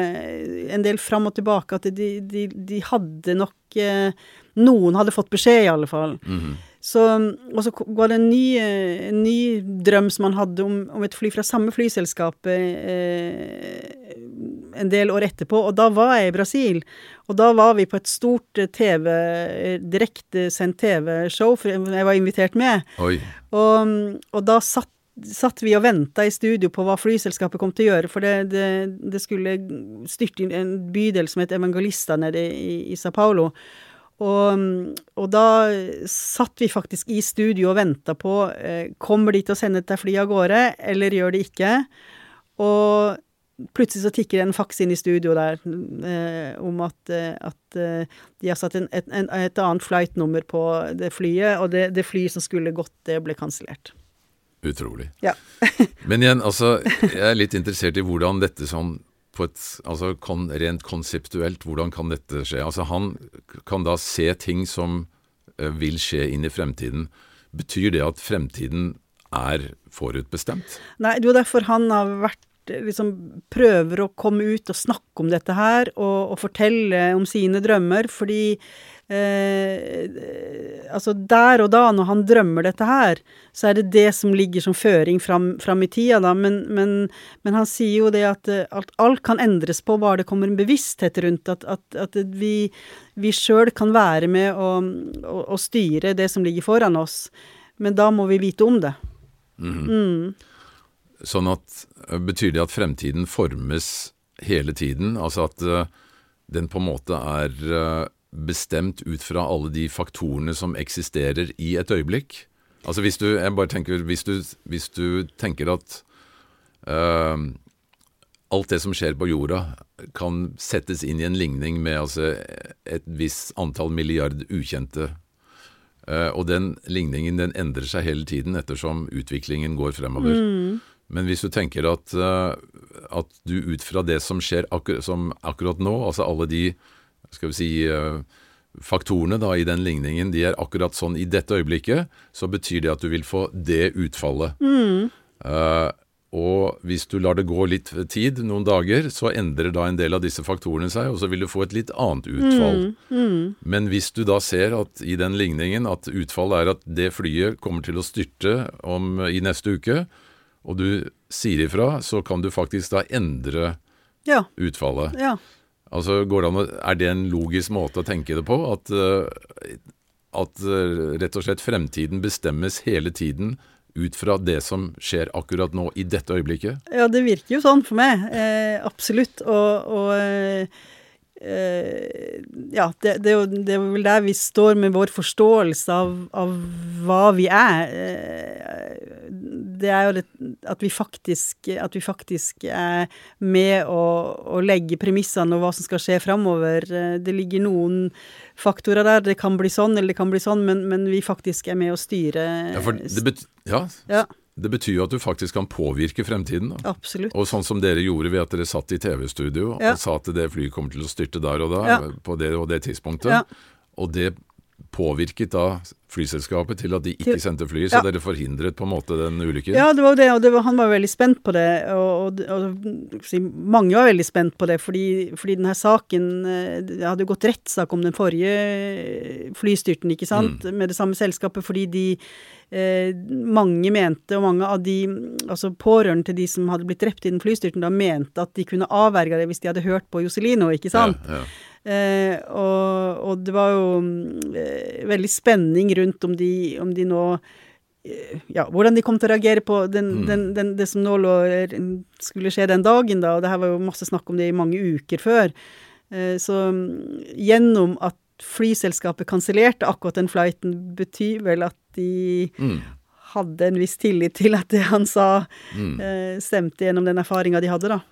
en del fram og tilbake at de, de, de hadde nok eh, Noen hadde fått beskjed, i alle fall. Mm -hmm. Så, og så var det en ny, en ny, drøm som han hadde om, om et fly fra samme flyselskap eh, en del år etterpå, og da var jeg i Brasil. Og da var vi på et stort eh, TV, direktesendt TV-show, for jeg var invitert med. Og, og da satt satt vi og venta i studio på hva flyselskapet kom til å gjøre, for det, det, det skulle styrte inn en bydel som het Evangelista nede i, i Sa Paulo. Og, og, da satt vi faktisk i studio og venta på eh, Kommer de til å sende dette flyet av gårde, eller gjør de ikke? Og plutselig så tikker det en faks inn i studio der eh, om at, eh, at eh, de har satt en, et, en, et annet flight-nummer på det flyet, og det, det flyet som skulle gått, det ble kansellert. Utrolig. Ja. Men igjen, altså, jeg er litt interessert i hvordan dette sånn på et, altså kon, Rent konseptuelt, hvordan kan dette skje? Altså Han kan da se ting som uh, vil skje inn i fremtiden. Betyr det at fremtiden er forutbestemt? Nei, det er jo derfor han har vært liksom prøver å komme ut og snakke om dette her, og, og fortelle om sine drømmer, fordi eh, Altså, der og da, når han drømmer dette her, så er det det som ligger som føring fram, fram i tida, da. Men, men, men, han sier jo det at, at, alt kan endres på bare det kommer en bevissthet rundt. At, at, at vi, vi sjøl kan være med å, å, å, styre det som ligger foran oss. Men da må vi vite om det. Mm. Mm. Sånn at Betyr det at fremtiden formes hele tiden? Altså at uh, den på en måte er bestemt ut fra alle de faktorene som eksisterer i et øyeblikk. Altså hvis du, jeg bare tenker, hvis du, hvis du tenker at uh, alt det som skjer på jorda, kan settes inn i en ligning med altså, et visst antall milliard ukjente. Uh, og den ligningen den endrer seg hele tiden ettersom utviklingen går fremover. Mm. Men hvis du tenker at, uh, at, du ut fra det som skjer akkur som akkurat nå, altså alle de skal vi si, uh, faktorene da i den ligningen, de er akkurat sånn i dette øyeblikket, så betyr det at du vil få det utfallet. Mm. Uh, og hvis du lar det gå litt tid, noen dager, så endrer da en del av disse faktorene seg, og så vil du få et litt annet utfall. Mm, mm. Men hvis du da ser at i den ligningen at utfallet er at det flyet kommer til å styrte om, i neste uke, og du sier ifra, så kan du faktisk da endre ja. utfallet. Ja. Altså, å, Er det en logisk måte å tenke det på? At, eh, at eh, rett og slett fremtiden bestemmes hele tiden ut fra det som skjer akkurat nå, i dette øyeblikket? Ja, det virker jo sånn for meg. Eh, absolutt. Og, og eh, ja, det, det, det, er vel der vi står med vår forståelse av, av hva vi er. Uh, det er jo det, at, vi faktisk, at vi faktisk er med å, å legge premissene og hva som skal skje framover. Uh, det ligger noen faktorer der. Det kan bli sånn, eller det kan bli sånn, men, men vi faktisk er med å styre. Ja, for det ja. ja. Det betyr jo at du faktisk kan påvirke fremtiden. Da. Absolutt. Og sånn som dere gjorde ved at dere satt i TV-studio ja. og sa at det flyet kommer til å styrte der og da, ja. på det og det tidspunktet. Ja. Og det påvirket da flyselskapet til at de ikke sendte flyet, så dere forhindret på en måte den ulykken? Ja, det var det, og det var, han var veldig spent på det. Og, og, og, mange var veldig spent på det, fordi, fordi denne saken eh, Det hadde gått rettssak om den forrige flystyrten, ikke sant, mm. med det samme selskapet, fordi de eh, mange mente, og mange av de altså pårørende til de som hadde blitt drept i den flystyrten, da mente at de kunne avverge det hvis de hadde hørt på Joselino, ikke sant? Ja, ja. Eh, og, og, det var jo eh, veldig spenning rundt om de, om de nå eh, ja, hvordan de kom til å reagere på den, mm. den, den, det som nå lå, skulle skje den dagen, da. Og det her var jo masse snakk om det i mange uker før. Eh, så gjennom at flyselskapet kansellerte akkurat den flighten, betyr vel at de mm. hadde en viss tillit til at det han sa, mm. eh, stemte gjennom den erfaringa de hadde, da.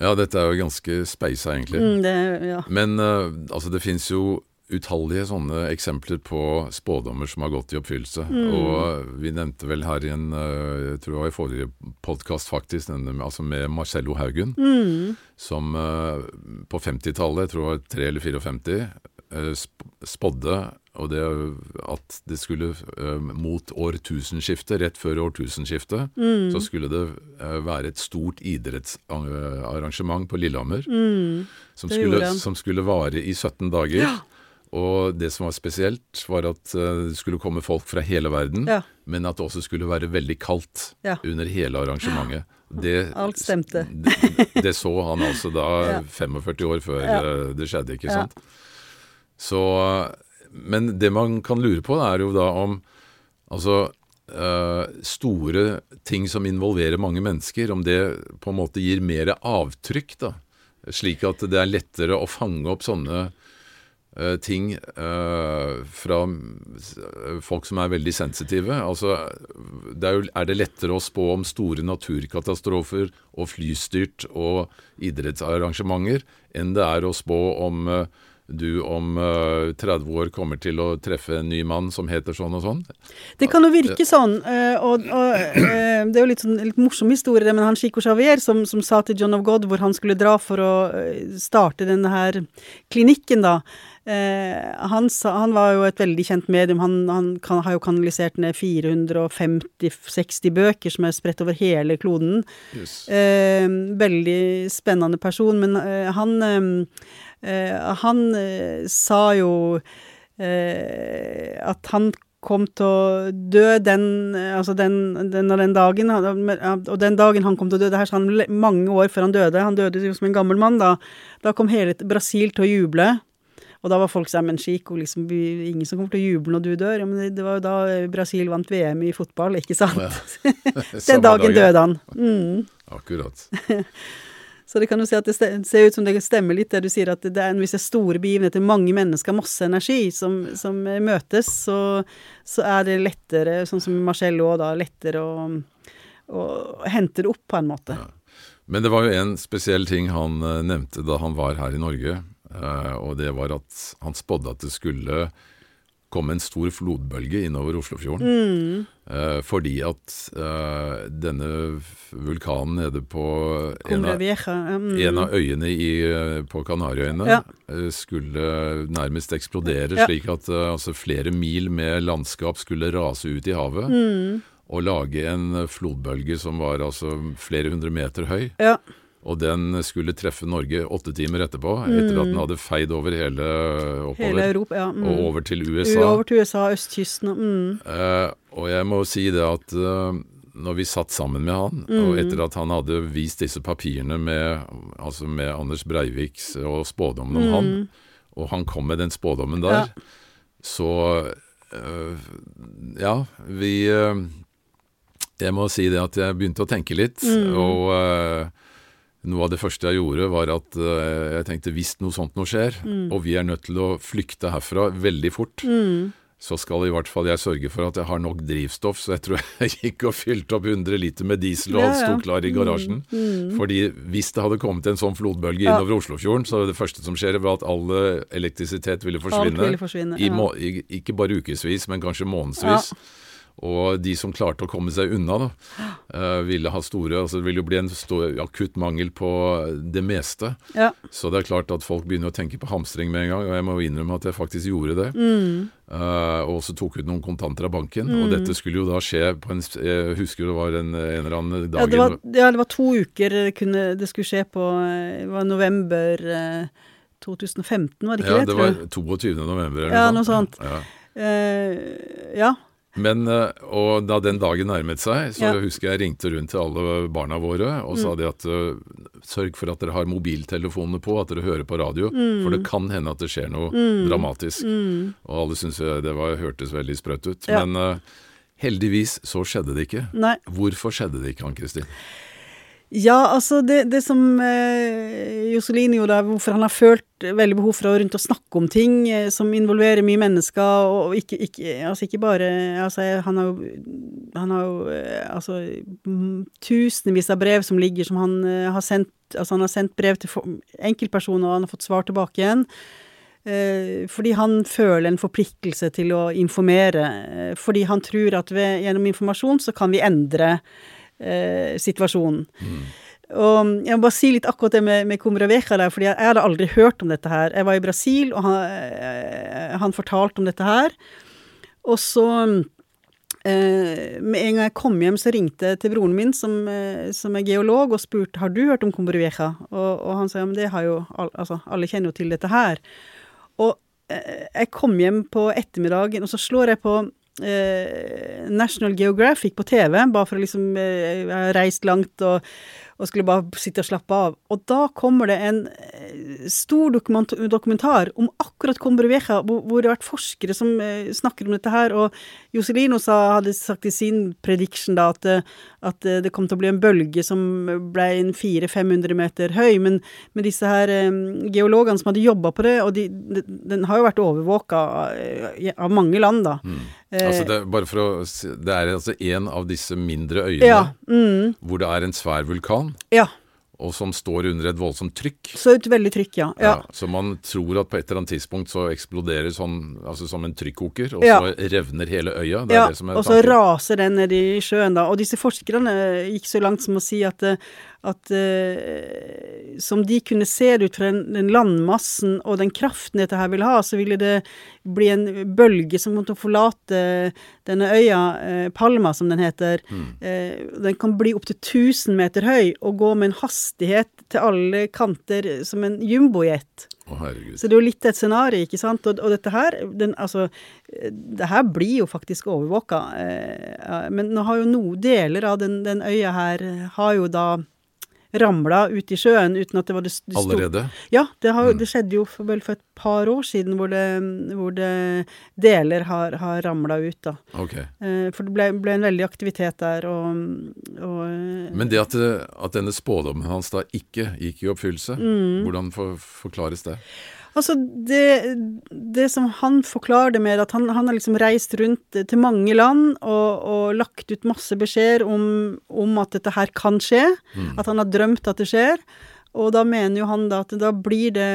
Ja, dette er jo ganske speisa, egentlig. Mm, det, ja. Men uh, altså, det fins jo utallige sånne eksempler på spådommer som har gått i oppfyllelse. Mm. Og vi nevnte vel her i en, uh, jeg tror det var i forrige podkast faktisk, denne, altså med Marcello Haugen, mm. som uh, på 50-tallet, jeg tror det var 3 eller 54, uh, spådde og det at det skulle uh, mot årtusenskiftet, rett før årtusenskiftet, mm. så skulle det uh, være et stort idrettsarrangement på Lillehammer. Mm. Som, skulle, som, skulle, vare i 17 dager. Ja. Og det som var spesielt, var at det skulle komme folk fra hele verden, ja. men at det også skulle være veldig kaldt ja. under hele arrangementet. Det, Alt stemte. det, det, så han altså da 45 år før det skjedde, ikke sant. Så men det man kan lure på, er jo da om altså uh, store ting som involverer mange mennesker, om det på en måte gir mer avtrykk, da. Slik at det er lettere å fange opp sånne uh, ting uh, fra folk som er veldig sensitive. Altså, det er, jo, er det lettere å spå om store naturkatastrofer og flystyrt og idrettsarrangementer enn det er å spå om uh, du om uh, eh, 30 år kommer til å treffe en ny mann som heter sånn og sånn? Det kan jo virke sånn, uh, og, og uh, det er jo litt, sånn, litt morsom historie, men han Chico Xavier som, som, sa til John of God hvor han skulle dra for å starte denne her klinikken, da. Han, sa, han, var jo et veldig kjent medium. Han, han kan, har jo kanalisert ned 450-60 bøker som er spredt over hele kloden. Yes. veldig spennende person, men han Eh, han eh, sa jo eh, At han kom til å dø den, altså den, den, den dagen, og den dagen han kom til å dø, det her sa han mange år før han døde, han døde jo som en gammel mann da, da kom hele Brasil til å juble. Og da var folk sånn Men Chico, liksom, ingen som kommer til å juble når du dør. Ja, men det var jo da Brasil vant VM i fotball, ikke sant? Ja. Den dagen døde han. Mm. Akkurat. Så det kan jo se at det ser ut som det stemmer litt, det du sier, at det er, det er store begivenheter, mange mennesker, masse energi, som, som møtes, så, så, er det lettere, sånn som Marcello da, lettere å, å, hente det opp på en måte. Ja. Men det var jo en spesiell ting han uh, nevnte da han var her i Norge, uh, og det var at han spådde at det skulle kom en stor flodbølge innover Oslofjorden. Mm. Eh, fordi at eh, denne vulkanen nede på en av, mm. en av, øyene i, eh, på Kanariøyene ja. Eh, skulle nærmest eksplodere, ja. slik at eh, altså flere mil med landskap skulle rase ut i havet. Mm. Og lage en flodbølge som var altså flere hundre meter høy. Ja. Og den skulle treffe Norge åtte timer etterpå, etter at den mm. hadde feid over hele oppover. Hele Europa, ja. Mm. Og over til USA. Over til USA, østkysten. Mm. Eh, og jeg må si det at eh, når vi satt sammen med han, mm. og etter at han hadde vist disse papirene med, altså med Anders Breiviks og spådommen om mm. han, og han kom med den spådommen der, ja. så eh, Ja, vi Jeg må si det at jeg begynte å tenke litt, mm. og noe av det første jeg gjorde, var at uh, jeg tenkte hvis noe sånt noe skjer, mm. og vi er nødt til å flykte herfra veldig fort, mm. så skal i hvert fall jeg sørge for at jeg har nok drivstoff. Så jeg tror jeg gikk og fylte opp 100 liter med diesel og alt sto klar i garasjen. Mm. mm. Fordi hvis det hadde kommet en sånn flodbølge ja. innover Oslofjorden, så det første som skjer, var at all elektrisitet ville forsvinne. Alt Ville forsvinne ja. I, ikke bare ukevis, men kanskje månedsvis. Ja. Og de som klarte å komme seg unna, da, uh, ville ha store altså Det ville jo bli en stor, akutt mangel på det meste. Ja. Så det er klart at folk begynner å tenke på hamstring med en gang, og jeg må innrømme at jeg faktisk gjorde det. Mm. Uh, og så tok ut noen kontanter av banken. Mm. Og dette skulle jo da skje på en Jeg husker det var en, en eller annen dag ja det, var, ja, det var to uker kunne, det skulle skje på Det var november uh, 2015, var det ikke ja, det? Ja, det var 22. november eller ja, noe sånt. Ja. Uh, ja. Men, eh, og da den dagen nærmet seg, så ja. husker jeg ringte rundt til alle barna våre og mm. sa de at uh, sørg for at dere har mobiltelefonene på, at dere hører på radio. Mm. For det kan hende at det skjer noe mm. dramatisk. Mm. Og alle syntes det var, hørtes veldig sprøtt ut. Ja. Men uh, heldigvis så skjedde det ikke. Nei. Hvorfor skjedde det ikke, Ann-Kristin? Ja, altså det, det som eh, Josselini gjorde, hvorfor han har følt veldig behov for å rundt og snakke om ting eh, som involverer mye mennesker, og ikke, ikke, altså ikke bare altså Han har jo, han har jo eh, altså tusenvis av brev som ligger, som han eh, har sendt Altså han har sendt brev til enkeltpersoner, og han har fått svar tilbake igjen. Eh, fordi han føler en forpliktelse til å informere. Eh, fordi han tror at ved, gjennom informasjon så kan vi endre situasjonen. Mm. Og jeg må bare si litt akkurat det med, med Combraveja der, fordi jeg, jeg hadde aldri hørt om dette her. Jeg var i Brasil, og han, eh, han fortalte om dette her. Og så eh, Med en gang jeg kom hjem, så ringte jeg til broren min, som, eh, som er geolog, og spurte har du hørt om Combraveja. Og, og han sa ja, men det har jo Altså, alle kjenner jo til dette her. Og eh, jeg kom hjem på ettermiddagen, og så slår jeg på eh, National Geographic på TV, bare for å liksom eh, Jeg har reist langt og, og skulle bare sitte og slappe av. Og da kommer det en stor stor dokumentar om akkurat Combrevieja, hvor, hvor det har vært forskere som eh, snakker om dette her. Og Joselino sa, hadde sagt i sin prediction da at, eh, at det kom til å bli en bølge som ble en 400-500 meter høy. Men, men disse her geologene som hadde jobba på det, og de, de, den har jo vært overvåka av mange land, da. Mm. Altså det, bare for å, det er altså en av disse mindre øyene ja, mm. hvor det er en svær vulkan. Ja. Og som står under et voldsomt trykk. Så et veldig trykk, ja. ja. ja. Så man tror at på et eller annet tidspunkt så eksploderer sånn, altså som en trykkoker, og så revner hele øya. ja, og så raser den ned i sjøen, da. Og disse forskerne gikk så langt som å si at, at eh, som de kunne se det ut fra den, den, landmassen og den kraften dette her ville ha, så ville det bli en bølge som å forlate denne øya, eh, Palma som den heter. Mm. Eh, den kan bli opptil 1000 meter høy og gå med en hastighet til alle kanter som en jumbojet. Oh. Så det er jo litt et scenario, ikke sant. Og, og dette her, den, altså Det her blir jo faktisk overvåka. Eh, men nå har jo noen deler av den, den øya her har jo da ramla ut i sjøen uten at det var det, det Allerede? Ja, det, har, det, skjedde jo for, vel for et par år siden hvor det, hvor det deler har, har ramla ut, da. Okay. Eh, for det ble, ble, en veldig aktivitet der, og, og eh, Men det at, at, denne spådommen hans da ikke gikk i oppfyllelse, mm. hvordan for, forklares det? Altså, det, det, som han forklarer det med, at han, han har liksom reist rundt til mange land og, og lagt ut masse beskjeder om, om, at dette her kan skje. Mm. At han har drømt at det skjer. Og da mener jo han da at da blir det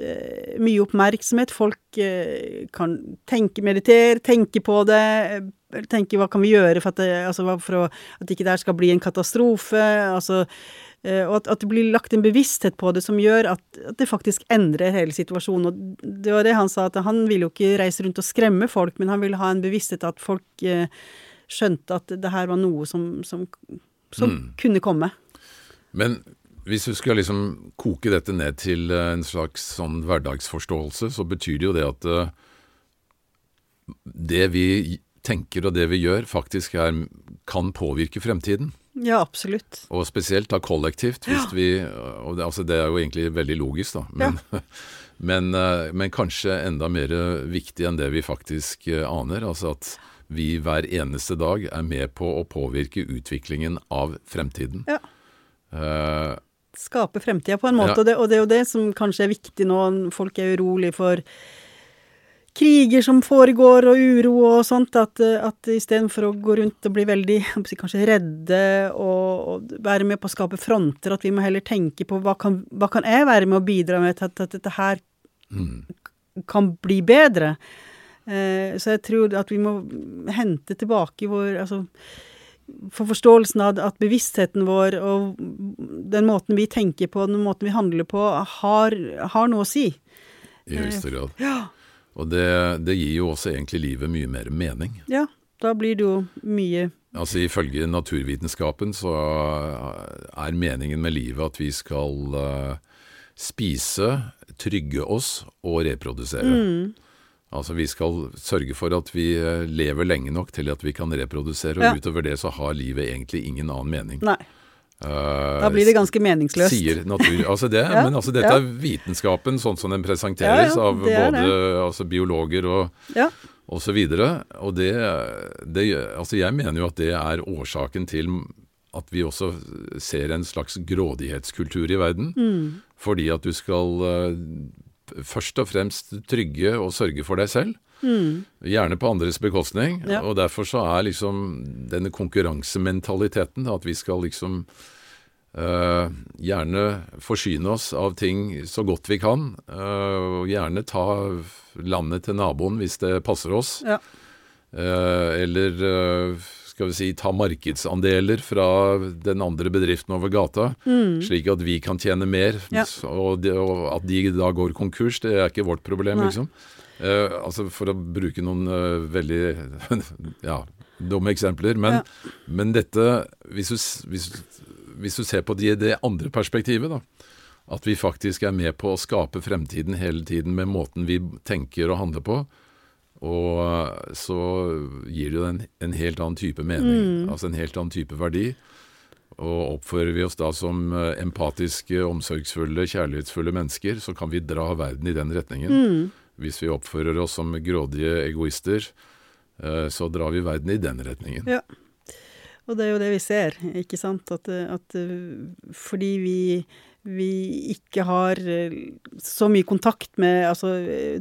eh, mye oppmerksomhet. Folk eh, kan tenke, meditere, tenke på det. Tenke hva kan vi gjøre for at det, altså, for å, at ikke det skal bli en katastrofe. Altså Eh, og at, at, det blir lagt en bevissthet på det som gjør at, at, det faktisk endrer hele situasjonen. Og det var det han sa, at han ville jo ikke reise rundt og skremme folk, men han ville ha en bevissthet at folk eh, skjønte at det her var noe som, som, som mm. kunne komme. Men hvis du skal liksom koke dette ned til eh, en slags sånn hverdagsforståelse, så betyr det jo det at det vi tenker og det vi gjør, faktisk er, kan påvirke fremtiden. Ja, absolutt. Og spesielt da kollektivt. Hvis ja. vi, og det, altså det, er jo egentlig veldig logisk, da. Men, ja. men, eh, men, kanskje enda mer viktig enn det vi faktisk eh, aner. Altså at vi hver eneste dag er med på å påvirke utviklingen av fremtiden. Ja. Uh, Skape fremtida på en måte, ja. og, det, og det er jo det som kanskje er viktig nå. Folk er urolig for kriger som foregår, og uro og sånt, at, at istedenfor å gå rundt og bli veldig kanskje redde og, og, være med på å skape fronter, at vi må heller tenke på hva kan, hva kan jeg være med å bidra med til at, at, dette her mm. kan bli bedre. Eh, så jeg tror at vi må hente tilbake vår altså, for forståelsen av at bevisstheten vår og den måten vi tenker på, den måten vi handler på, har, har noe å si. I høyeste grad. Ja. Og det, det, gir jo også egentlig livet mye mer mening. Ja, da blir det jo mye Altså Ifølge naturvitenskapen så er meningen med livet at vi skal uh, spise, trygge oss og reprodusere. Mm. Altså Vi skal sørge for at vi eh, lever lenge nok til at vi kan reprodusere, og ja. utover det så har livet egentlig ingen annen mening. Nei. Uh, da blir det ganske meningsløst. Sier natur, altså det, ja, men altså dette ja. er vitenskapen sånn som den presenteres ja, av både altså biologer og, ja. og så videre. Og det, det, altså jeg mener jo at det er årsaken til at vi også ser en slags grådighetskultur i verden. Mm. Fordi at du skal uh, først og fremst trygge og sørge for deg selv. Mm. Gjerne på andres bekostning. Ja. Og derfor så er liksom denne konkurransementaliteten, at vi skal liksom uh, gjerne forsyne oss av ting så godt vi kan. Uh, og gjerne ta landet til naboen hvis det passer oss. Ja. Uh, eller skal vi si, ta markedsandeler fra den andre bedriften over gata, mm. slik at vi kan tjene mer. Ja. Og, de, og, at de da går konkurs, det er ikke vårt problem, Nei. liksom. Uh, altså For å bruke noen uh, veldig ja, dumme eksempler. Men, ja. men dette hvis du, hvis, hvis du, ser på det, det andre perspektivet, da, at vi faktisk er med på å skape fremtiden hele tiden med måten vi tenker og handler på, og uh, så gir det en, en helt annen type mening. Mm. Altså en helt annen type verdi. Og oppfører vi oss da som empatiske, omsorgsfulle, kjærlighetsfulle mennesker, så kan vi dra verden i den retningen. Mm. Hvis vi oppfører oss som grådige egoister, eh, så drar vi verden i den retningen. Ja. Og det er jo det vi ser, ikke sant. At, at fordi vi, vi, ikke har eh, så mye kontakt med altså,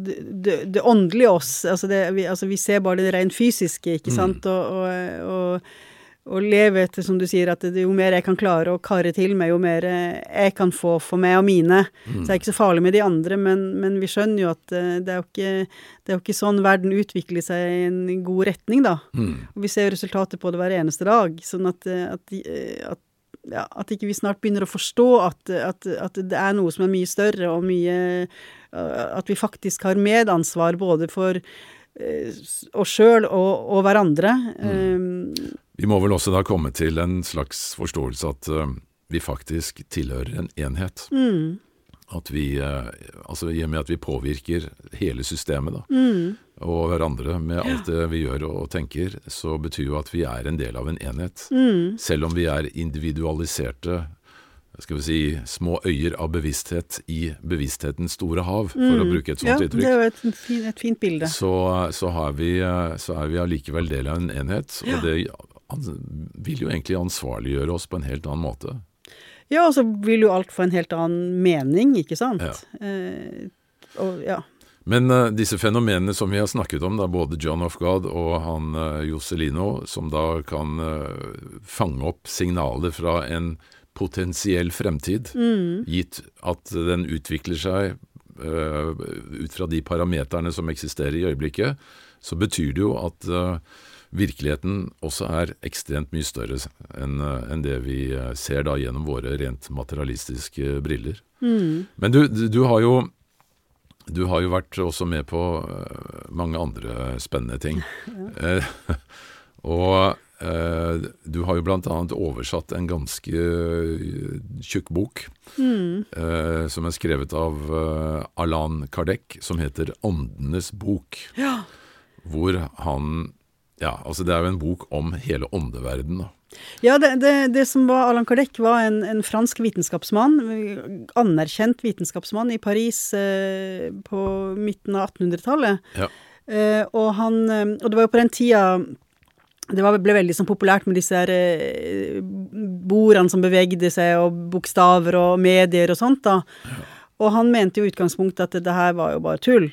det, det, det åndelige oss. Altså, det, vi, altså, vi, ser bare det rent fysiske, ikke mm. sant. Mm. og, og, og og leve etter, som du sier, at jo mer jeg kan klare å karre til meg, jo mer jeg kan få for meg og mine. Mm. Så det er ikke så farlig med de andre, men, men vi skjønner jo at eh, det er jo, ikke, det er jo ikke sånn verden utvikler seg i en god retning, da. Mm. Og vi ser resultatet på det hver eneste dag. Sånn at, eh, at, eh, at ja, at ikke vi snart begynner å forstå at, at, at, det er noe som er mye større, og mye At vi faktisk har medansvar både for oss sjøl og, og, hverandre. Mm. Um, vi må vel også da komme til en slags forståelse at uh, vi faktisk tilhører en enhet. Mm. at vi eh, Altså i og med at vi påvirker hele systemet, da, Mm. og hverandre med alt det vi gjør og tenker, så betyr jo at vi er en del av en enhet. Mm. Selv om vi er individualiserte skal vi si, små øyer av bevissthet i bevissthetens store hav, for å bruke et Mm. Ja, sånt det uttrykk. er jo et, et fint bilde. så, så, har vi, eh, så er vi allikevel del av en enhet, og det an- vil jo egentlig ansvarliggjøre oss på en helt annen måte. Ja, og så vil jo alt få en helt annen mening, ikke sant? Ja. Eh, og ja. Men uh, disse fenomenene som vi har snakket om, da, både John of God og han uh, Joselino, som da kan uh, fange opp signaler fra en potensiell fremtid, gitt at den utvikler seg eh, ut fra de parameterne som eksisterer i øyeblikket, så betyr det jo at eh, virkeligheten også er ekstremt mye større enn en det vi eh, ser da gjennom våre rent materialistiske briller. Men du, du, du har jo du har jo vært også med på eh, mange andre spennende ting. Eh, og eh, du har jo blant annet oversatt en ganske eh, tjukk bok eh, som er skrevet av eh, Alan Kardec, som heter 'Åndenes bok'. Ja. Hvor han Ja, altså det er jo en bok om hele åndeverden, da. Ja, det, det, det som var Allan Kardec, var en, en fransk vitenskapsmann, anerkjent vitenskapsmann i Paris eh, på midten av 1800-tallet. Ja. Eh, og han eh, Og det var jo på den tida det var, ble veldig sånn populært med disse her eh, bordene som bevegde seg, og bokstaver og medier og sånt, da. Og han mente jo i utgangspunktet at det her var jo bare tull.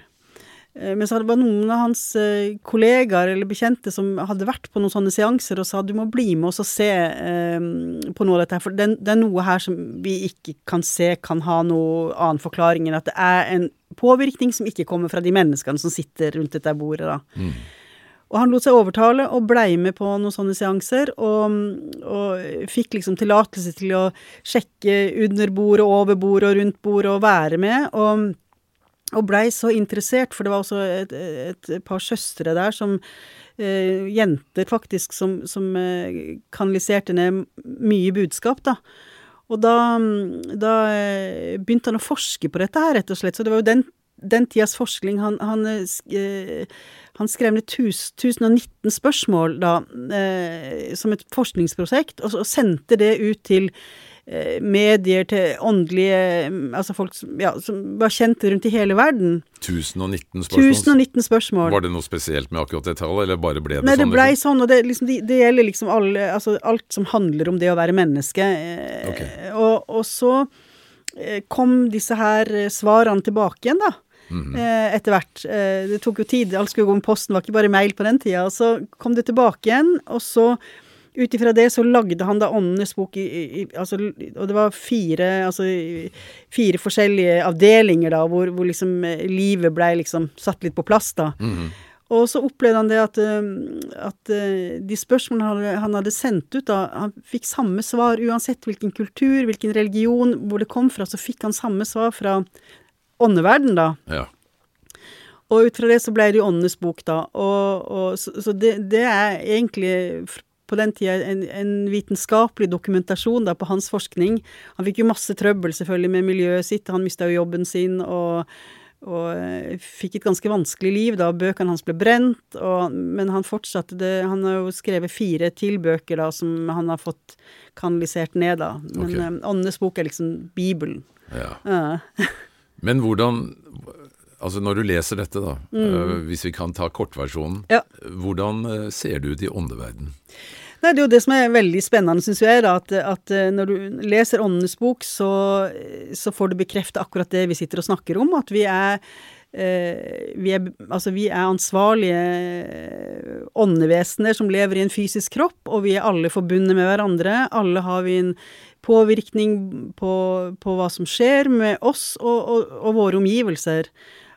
Eh, Men så var det noen av hans eh, kollegaer eller bekjente som hadde vært på noen sånne seanser og sa du må bli med oss og se eh, på noe av dette her, for det, er noe her som vi ikke kan se kan ha noe annen forklaring enn at det er en påvirkning som ikke kommer fra de menneskene som sitter rundt dette bordet, da. Og han lot seg overtale og blei med på noen sånne seanser, og, og fikk liksom tillatelse til å sjekke under bordet, over bordet og rundt bordet og være med. Og, og blei så interessert, for det var også et, et par søstre der som eh, Jenter, faktisk, som, som eh, kanaliserte ned mye budskap, da. Og da, da eh, begynte han å forske på dette her, rett og slett. Så det var jo den, den tidas forskning. Han, han, eh, eh, han skrev ned tus, 1019 spørsmål da, eh, som et forskningsprosjekt, og, og sendte det ut til medier, til åndelige Altså folk som, ja, som var kjente rundt i hele verden. 1019 spørsmål. 1019 spørsmål. Var det noe spesielt med akkurat det tallet, eller bare ble det Nei, det sånn? blei liksom? sånn, og det, liksom, det, det gjelder liksom alle, altså alt som handler om det å være menneske. Okay. Og, og så eh, kom disse her eh, svarene tilbake igjen, da. Mhm. eh, Etter hvert. Eh, Det tok jo tid, alt skulle gå med posten, det var ikke bare mail på den tida. Og så kom det tilbake igjen, og så ut ifra det så lagde han da Åndenes bok i, i, altså, Og det var fire, altså, fire forskjellige avdelinger, da, hvor, hvor liksom eh, livet blei liksom satt litt på plass, da. Mhm. Og så opplevde han det at, eh, at eh, de spørsmålene han hadde, sendt ut, da, han fikk samme svar uansett hvilken kultur, hvilken religion, hvor det kom fra, så fikk han samme svar fra åndeverden, da. Ja. Og ut fra det så ble det jo Åndenes bok, da. Og, og, så så det, det er egentlig på den tida en, en vitenskapelig dokumentasjon da på hans forskning. Han fikk jo masse trøbbel selvfølgelig med miljøet sitt, han mista jo jobben sin og, og eh, fikk et ganske vanskelig liv da. Bøkene hans ble brent, og, men han fortsatte det Han har jo skrevet fire til bøker da som han har fått kanalisert ned, da. Men Ok. eh, Åndenes bok er liksom Bibelen. ja. Ja. Men hvordan Altså når du leser dette, da, eh, hvis vi kan ta kortversjonen. Mm. Ja. Hvordan eh, ser det ut i åndeverden? Nei, det er jo det som er veldig spennende, syns jeg, da, at, at eh, når du leser Åndenes bok, så, så får du bekrefte akkurat det vi sitter og snakker om, at vi er vi er, altså vi er ansvarlige åndevesener som lever i en fysisk kropp, og vi er alle forbundet med hverandre. Alle har vi en påvirkning på, på hva som skjer med oss og, og, og våre omgivelser.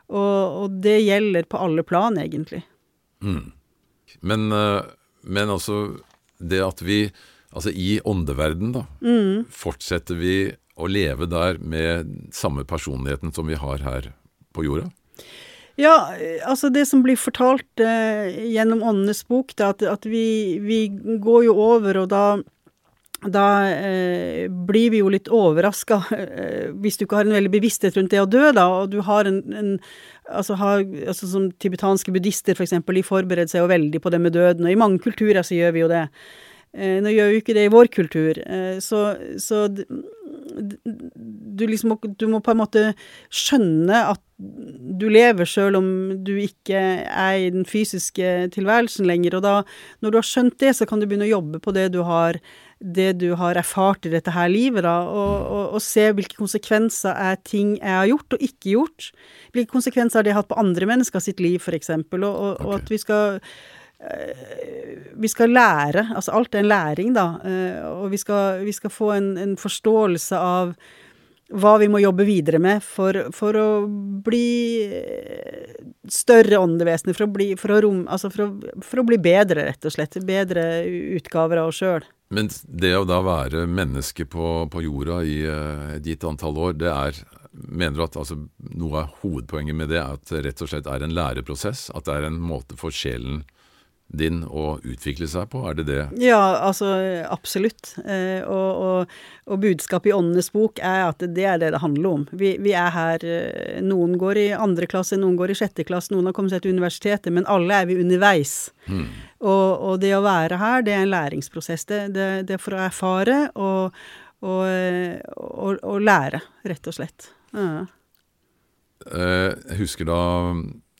Og, og det gjelder på alle plan, egentlig. Men, eh, men altså det at vi Altså i åndeverden, da, Mm. fortsetter vi å leve der med samme personligheten som vi har her på jorda? Ja, altså det som blir fortalt eh, gjennom Åndenes bok, det at, at vi, vi går jo over, og da da eh, blir vi jo litt overraska eh, hvis du ikke har en veldig bevissthet rundt det å dø, da, og du har en, en altså, har, altså Som tibetanske buddhister, for eksempel, de forbereder seg jo veldig på det med døden, og i mange kulturer så gjør vi jo det. Eh, nå gjør vi jo ikke det i vår kultur, eh, så, så du liksom du må på en måte skjønne at du lever sjøl om du ikke er i den fysiske tilværelsen lenger, og da, når du har skjønt det, så kan du begynne å jobbe på det du har det du har erfart i dette her livet, da, og, og, og, se hvilke konsekvenser er ting jeg har gjort og ikke gjort. Hvilke konsekvenser har det hatt på andre mennesker sitt liv, eksempel, og, og, okay. at vi skal eh, vi skal lære, altså alt er en læring, da, eh, og vi skal, vi skal få en, en, forståelse av hva vi må jobbe videre med for, for å bli større åndevesener, for, å bli, for, å rom, altså for, å, for å bli bedre, rett og slett. Bedre utgaver av oss sjøl. Men det å da være menneske på, på jorda i uh, et gitt antall år, det er Mener du at altså, noe av hovedpoenget med det er at det rett og slett er en læreprosess? At det er en måte for sjelen din å utvikle seg på, er det det? Ja, altså absolutt. Eh, og, og, og, budskapet i Åndenes bok er at det er det det handler om. Vi, vi, er her eh, Noen går i andre klasse, noen går i sjette klasse, noen har kommet seg til universitetet, men alle er vi underveis. Hmm. Og, og, det å være her, det er en læringsprosess. Det, det, det er for å erfare og, og, lære, rett og slett. Ja. Eh, jeg husker da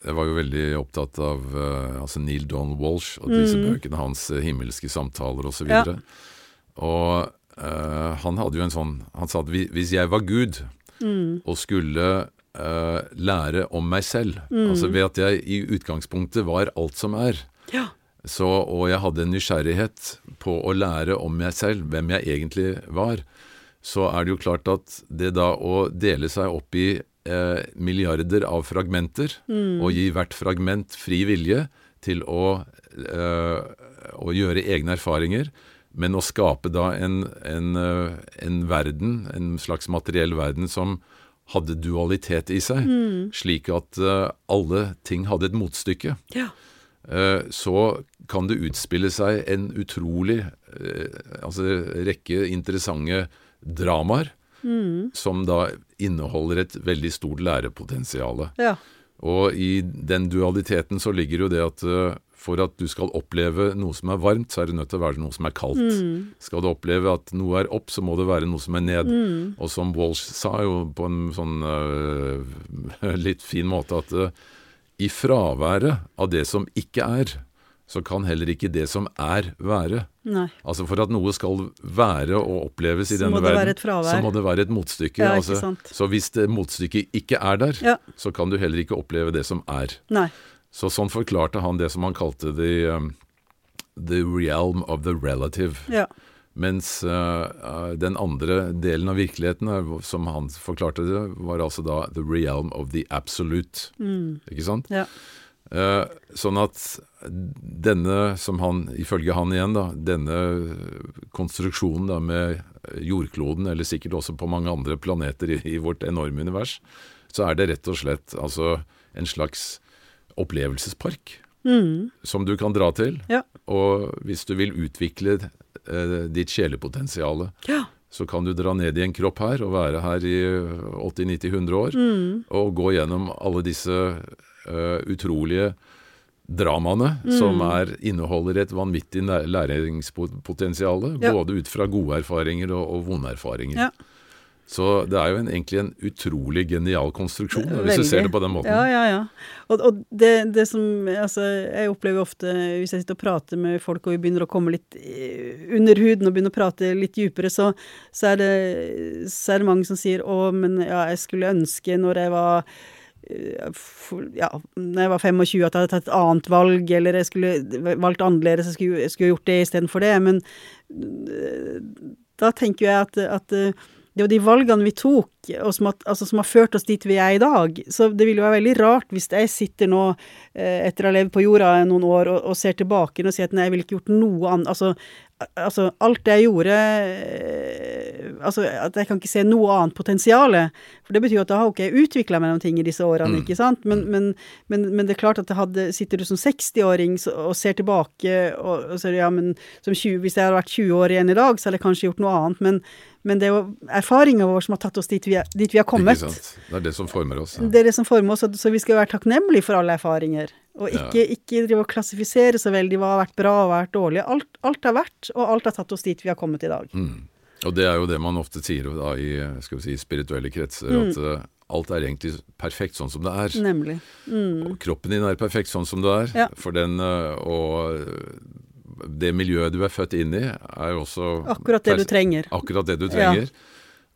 jeg var jo veldig opptatt av uh, altså Neil Don Walsh og disse mm. bøkene hans, uh, 'Himmelske samtaler' osv. Og, så ja. og uh, han hadde jo en sånn Han sa at hvis jeg var Gud mm. og skulle lære om meg selv, mm. altså ved at jeg i utgangspunktet var alt som er, ja. så, og jeg hadde en nysgjerrighet på å lære om meg selv, hvem jeg egentlig var, så er det jo klart at det da å dele seg opp i eh, milliarder av fragmenter, mm. og gi hvert fragment fri vilje til å, eh, å, gjøre egne erfaringer, men å skape da en, en, eh, en, verden, en slags materiell verden, som hadde dualitet i seg, mm. slik at uh, alle ting hadde et motstykke. Ja. Uh, så kan det utspille seg en utrolig uh, altså rekke interessante dramaer mm. som da inneholder et veldig stort lærepotensial. Ja. Og i den dualiteten så ligger jo det at uh, for at du skal oppleve noe som er varmt, så er det nødt til å være noe som er kaldt. Mm. Skal du oppleve at noe er opp, så må det være noe som er ned. Mm. Og som Walsh sa jo på en sånn uh, litt fin måte, at uh, i fraværet av det som ikke er, så kan heller ikke det som er, være. Nei. Altså For at noe skal være og oppleves i denne verden, så må det være et motstykke. Ja, altså, så hvis det motstykket ikke er der, ja. så kan du heller ikke oppleve det som er. Nei. Så sånn forklarte han det som han kalte the, um, the realm of the relative. Ja. Mens uh, den andre delen av virkeligheten, uh, som han forklarte det, var altså da the realm of the absolute. Mm. Ikke sant? Ja. Uh, sånn at denne, som han, ifølge han igjen, da, denne konstruksjonen da med jordkloden, eller sikkert også på mange andre planeter i, i vårt enorme univers, så er det rett og slett altså en slags opplevelsespark. Mm. Som du kan dra til. Ja. Og hvis du vil utvikle eh, ditt sjelepotensial, ja. så kan du dra ned i en kropp her og være her i 80-90-100 år mm. og gå gjennom alle disse uh, utrolige dramaene, mm. som er, inneholder et vanvittig læringspotensial. Ja. Både ut fra gode erfaringer og, og vonde erfaringer. Ja. Så det er jo en, egentlig en utrolig genial konstruksjon, Veldig. hvis du ser det på den måten. Ja, ja, ja. Og, og det, det, som Altså, jeg opplever ofte, hvis jeg sitter og prater med folk, og vi begynner å komme litt under huden og begynner å prate litt dypere, så, så, er, det, så er det mange som sier 'Å, men ja, jeg skulle ønske når jeg var ja, når jeg var 25 at jeg hadde tatt et annet valg, eller jeg skulle valgt annerledes, jeg skulle, jeg skulle gjort det istedenfor det. Men eh, da tenker jeg at, at eh, det jo de valgene vi tok, som, at, altså, som, har ført oss dit vi er i dag. Så det ville jo være veldig rart hvis jeg sitter nå, eh, etter å ha levd på jorda noen år, og, og ser tilbake og sier at nei, jeg ville ikke gjort noe annet. Altså, altså alt det jeg gjorde, Altså at jeg kan ikke se noe annet potensial. For det betyr jo at da har ikke jeg utvikla meg noen ting i disse årene, mm. ikke sant. Men, men, men, men, det er klart at hadde Sitter du som 60-åring og ser tilbake og, og ser ja, men 20, hvis jeg hadde vært 20 år igjen i dag, så hadde jeg kanskje gjort noe annet. Men, men det er jo erfaringa vår som har tatt oss dit vi, er, dit vi har kommet. Det er det som former oss. Ja. Det er det som former oss, så vi skal være takknemlige for alle erfaringer. Og ikke, ja. ikke drive og klassifisere så veldig hva har vært bra og vært dårlig. Alt, alt har vært, og alt har tatt oss dit vi har kommet i dag. Mm. Og det er jo det man ofte sier da, i si, spirituelle kretser, mm. at uh, alt er egentlig perfekt sånn som det er. Nemlig. Mm. kroppen din er perfekt sånn som det er. Ja. For den, uh, og det miljøet du er født inn i, er jo også Akkurat det du trenger. Akkurat det du trenger. Ja.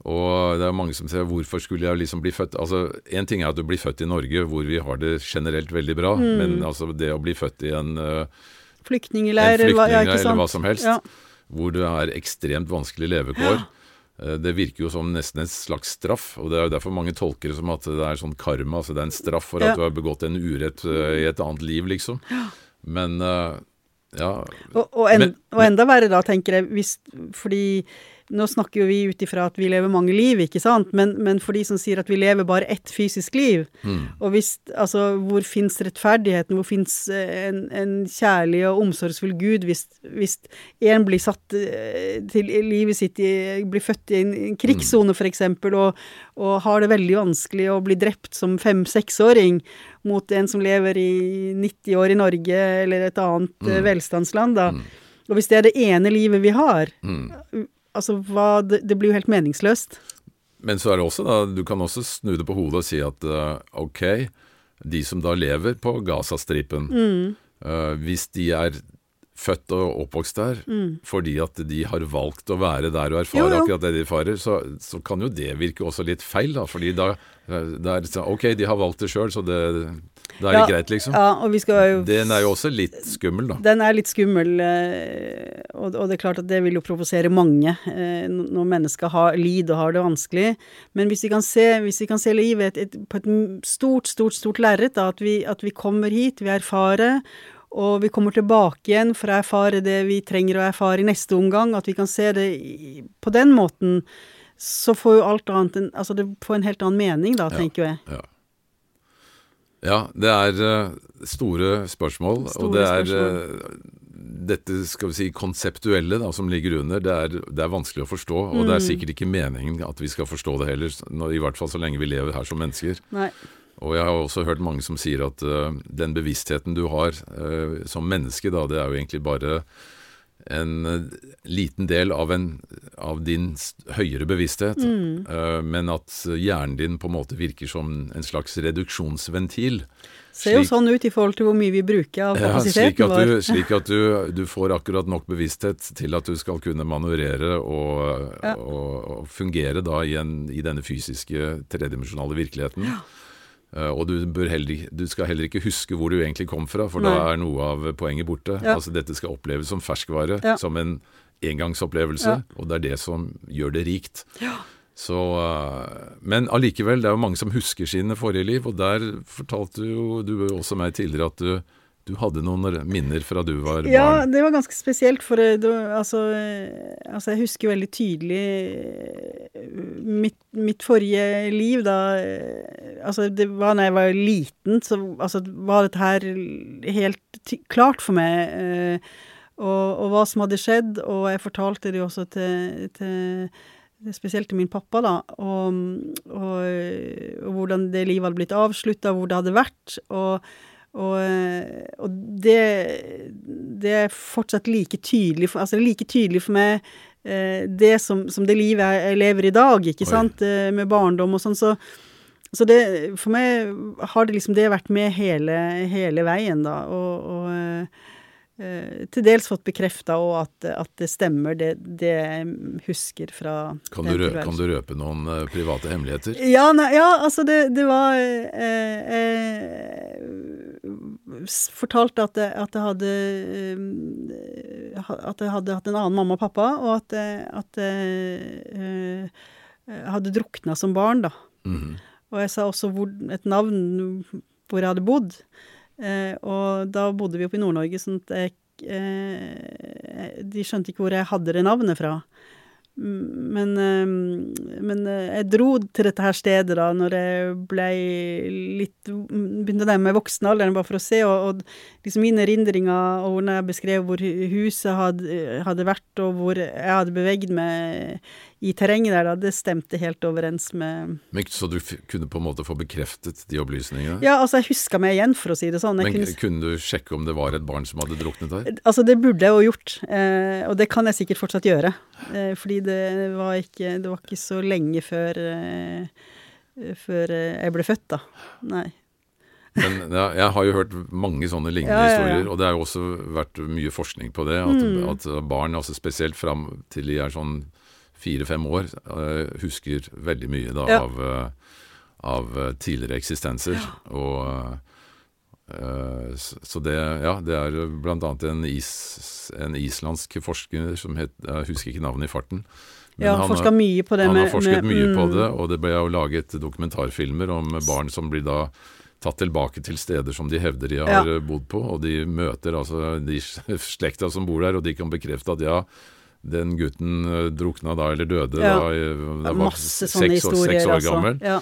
Og det er mange som sier 'hvorfor skulle jeg liksom bli født' Altså, Én ting er at du blir født i Norge, hvor vi har det generelt veldig bra, mm. men altså det å bli født i en uh, Flyktningleir, flyktning, ja, eller hva som helst, ja. hvor det er ekstremt vanskelig levekår. Ja. det virker jo som nesten en slags straff, og det er jo derfor mange tolker det som at det er sånn karma, altså det er en straff for at du har begått en urett uh, i et annet liv, liksom. Men ja. Og, og, en, men, og, enda verre da, tenker jeg, hvis, fordi nå snakker jo vi ut ifra at vi lever mange liv, ikke sant, men, men, for de som sier at vi lever bare ett fysisk liv, mm. og hvis Altså, hvor fins rettferdigheten, hvor fins eh, en, en, kjærlig og omsorgsfull Gud hvis, hvis en blir satt eh, til livet sitt i Blir født i en, en krigssone, mm. f.eks., og, og har det veldig vanskelig og blir drept som fem-seksåring mot en som lever i 90 år i Norge eller et annet mm. Eh, velstandsland, da. Mm. Og hvis det er det ene livet vi har, mm Altså, hva det, det, blir jo helt meningsløst. Men så er det også, da, du kan også snu det på hodet og si at uh, ok, de som da lever på Gazastripen, mm. uh, hvis de er født og oppvokst der mm. fordi at de har valgt å være der og erfare jo, jo. akkurat det de farer, så, så, kan jo det virke også litt feil, da. Fordi da det er sånn, Ok, de har valgt det sjøl, så det, da er ja, greit, liksom. Ja, og vi skal jo Den er jo også litt skummel, da. Den er litt skummel, eh, og, og det er klart at det vil jo provosere mange eh, når mennesker har, lider og har det vanskelig. Men hvis vi kan se, hvis vi kan se livet et, et, på et stort, stort, stort lerret, at, at vi kommer hit, vi erfarer, og vi kommer tilbake igjen for å erfare det vi trenger å erfare i neste omgang, at vi kan se det på den måten, så får jo alt annet en, Altså det får en helt annen mening da, tenker jeg. Ja. ja. det er uh, store spørsmål, store og det er spørsmål. dette skal vi si, konseptuelle da, som ligger under, det er, det er vanskelig å forstå. Og mm. det er mm. sikkert ikke meningen at vi skal forstå det heller, i hvert fall så lenge vi lever her som mennesker. Nei. Og jeg har også hørt mange som sier at uh, den bevisstheten du har uh, som menneske, da, det er jo egentlig bare en uh, liten del av, en, av din høyere bevissthet. Mm. men at hjernen din på en måte virker som en slags reduksjonsventil. Ser jo sånn ut i forhold til hvor mye vi bruker av kapasiteten ja, vår. Slik at du, du, får akkurat nok bevissthet til at du skal kunne manøvrere og, ja. og, og fungere da i, en, i denne fysiske, tredimensjonale virkeligheten. Ja. Uh, og du, heller, du, skal heller ikke huske hvor du egentlig kom fra, for Nei. da er noe av poenget borte. Ja. Altså Dette skal oppleves som ferskvare, ja. som en engangsopplevelse, ja. og det er det som gjør det rikt. Så, uh, men allikevel, det er jo mange som husker sine forrige liv, og der fortalte jo du også meg tidligere at du du hadde noen minner fra du var barn? Ja, det var ganske spesielt. For det, altså, altså, jeg husker jo veldig tydelig eh, mitt, mitt, forrige liv, da Altså, det var da jeg var liten, så altså, var dette her helt klart for meg. Eh, og, og, hva som hadde skjedd. Og jeg fortalte det jo også til, til spesielt til min pappa, da, og, og, og hvordan det livet hadde blitt avslutta, hvor det hadde vært. Og og, og det, det, er fortsatt like tydelig for, altså like tydelig for meg eh, det som, som, det livet jeg lever i dag, ikke Oi. sant, eh, med barndom og sånn. Så, så det, for meg har det liksom det vært med hele, hele veien, da. Og, og Eh, til dels fått bekrefta og at, at, det stemmer, det, det jeg husker fra kan du, røpe, kan du røpe noen uh, private hemmeligheter? Ja, nei, ja altså det, det var eh, eh, fortalte at, at jeg hadde At jeg hadde hatt en annen mamma og pappa, og at, at jeg hadde drukna som barn, da. Mm -hmm. Og jeg sa også hvor, et navn hvor jeg hadde bodd. Eh, og da bodde vi oppe i Nord-Norge, sånn at jeg eh, De skjønte ikke hvor jeg hadde det navnet fra. Men, men, jeg dro til dette her stedet da når jeg ble litt Begynte å nærme meg voksen alder, bare for å se. Og, og liksom mine erindringer og når jeg beskrev hvor huset hadde, hadde vært, og hvor jeg hadde beveget meg i terrenget der, da, det stemte helt overens med Men Så du kunne på en måte få bekreftet de opplysningene? Ja, altså jeg huska meg igjen, for å si det sånn. Jeg Men kunne, kunne, du sjekke om det var et barn som hadde druknet der? Altså det burde jeg jo gjort, eh, og det kan jeg sikkert fortsatt gjøre. Eh, fordi det var, ikke, det var ikke så lenge før, eh, før jeg ble født, da. Nei. Men ja, jeg har jo hørt mange sånne lignende ja, ja, historier, og det har jo også vært mye forskning på det. At, mm. at barn, altså spesielt fram til de er sånn fire-fem år, uh, husker veldig mye da, av, uh, av, eh, tidligere eksistenser. Og så det, ja, det er annet en, is, en islandsk forsker som het Jeg husker ikke navnet i farten. Men ja, han har mye på det. Han har forsket med, mye mm. på det, og det ble jo laget dokumentarfilmer om barn som blir da tatt tilbake til steder som de hevder de har ja. bodd på, og de møter altså de slekta som bor der, og de kan bekrefte at ja, den gutten eh, drukna da, eller døde ja. da da var seks, seks, år altså. gammel. Ja.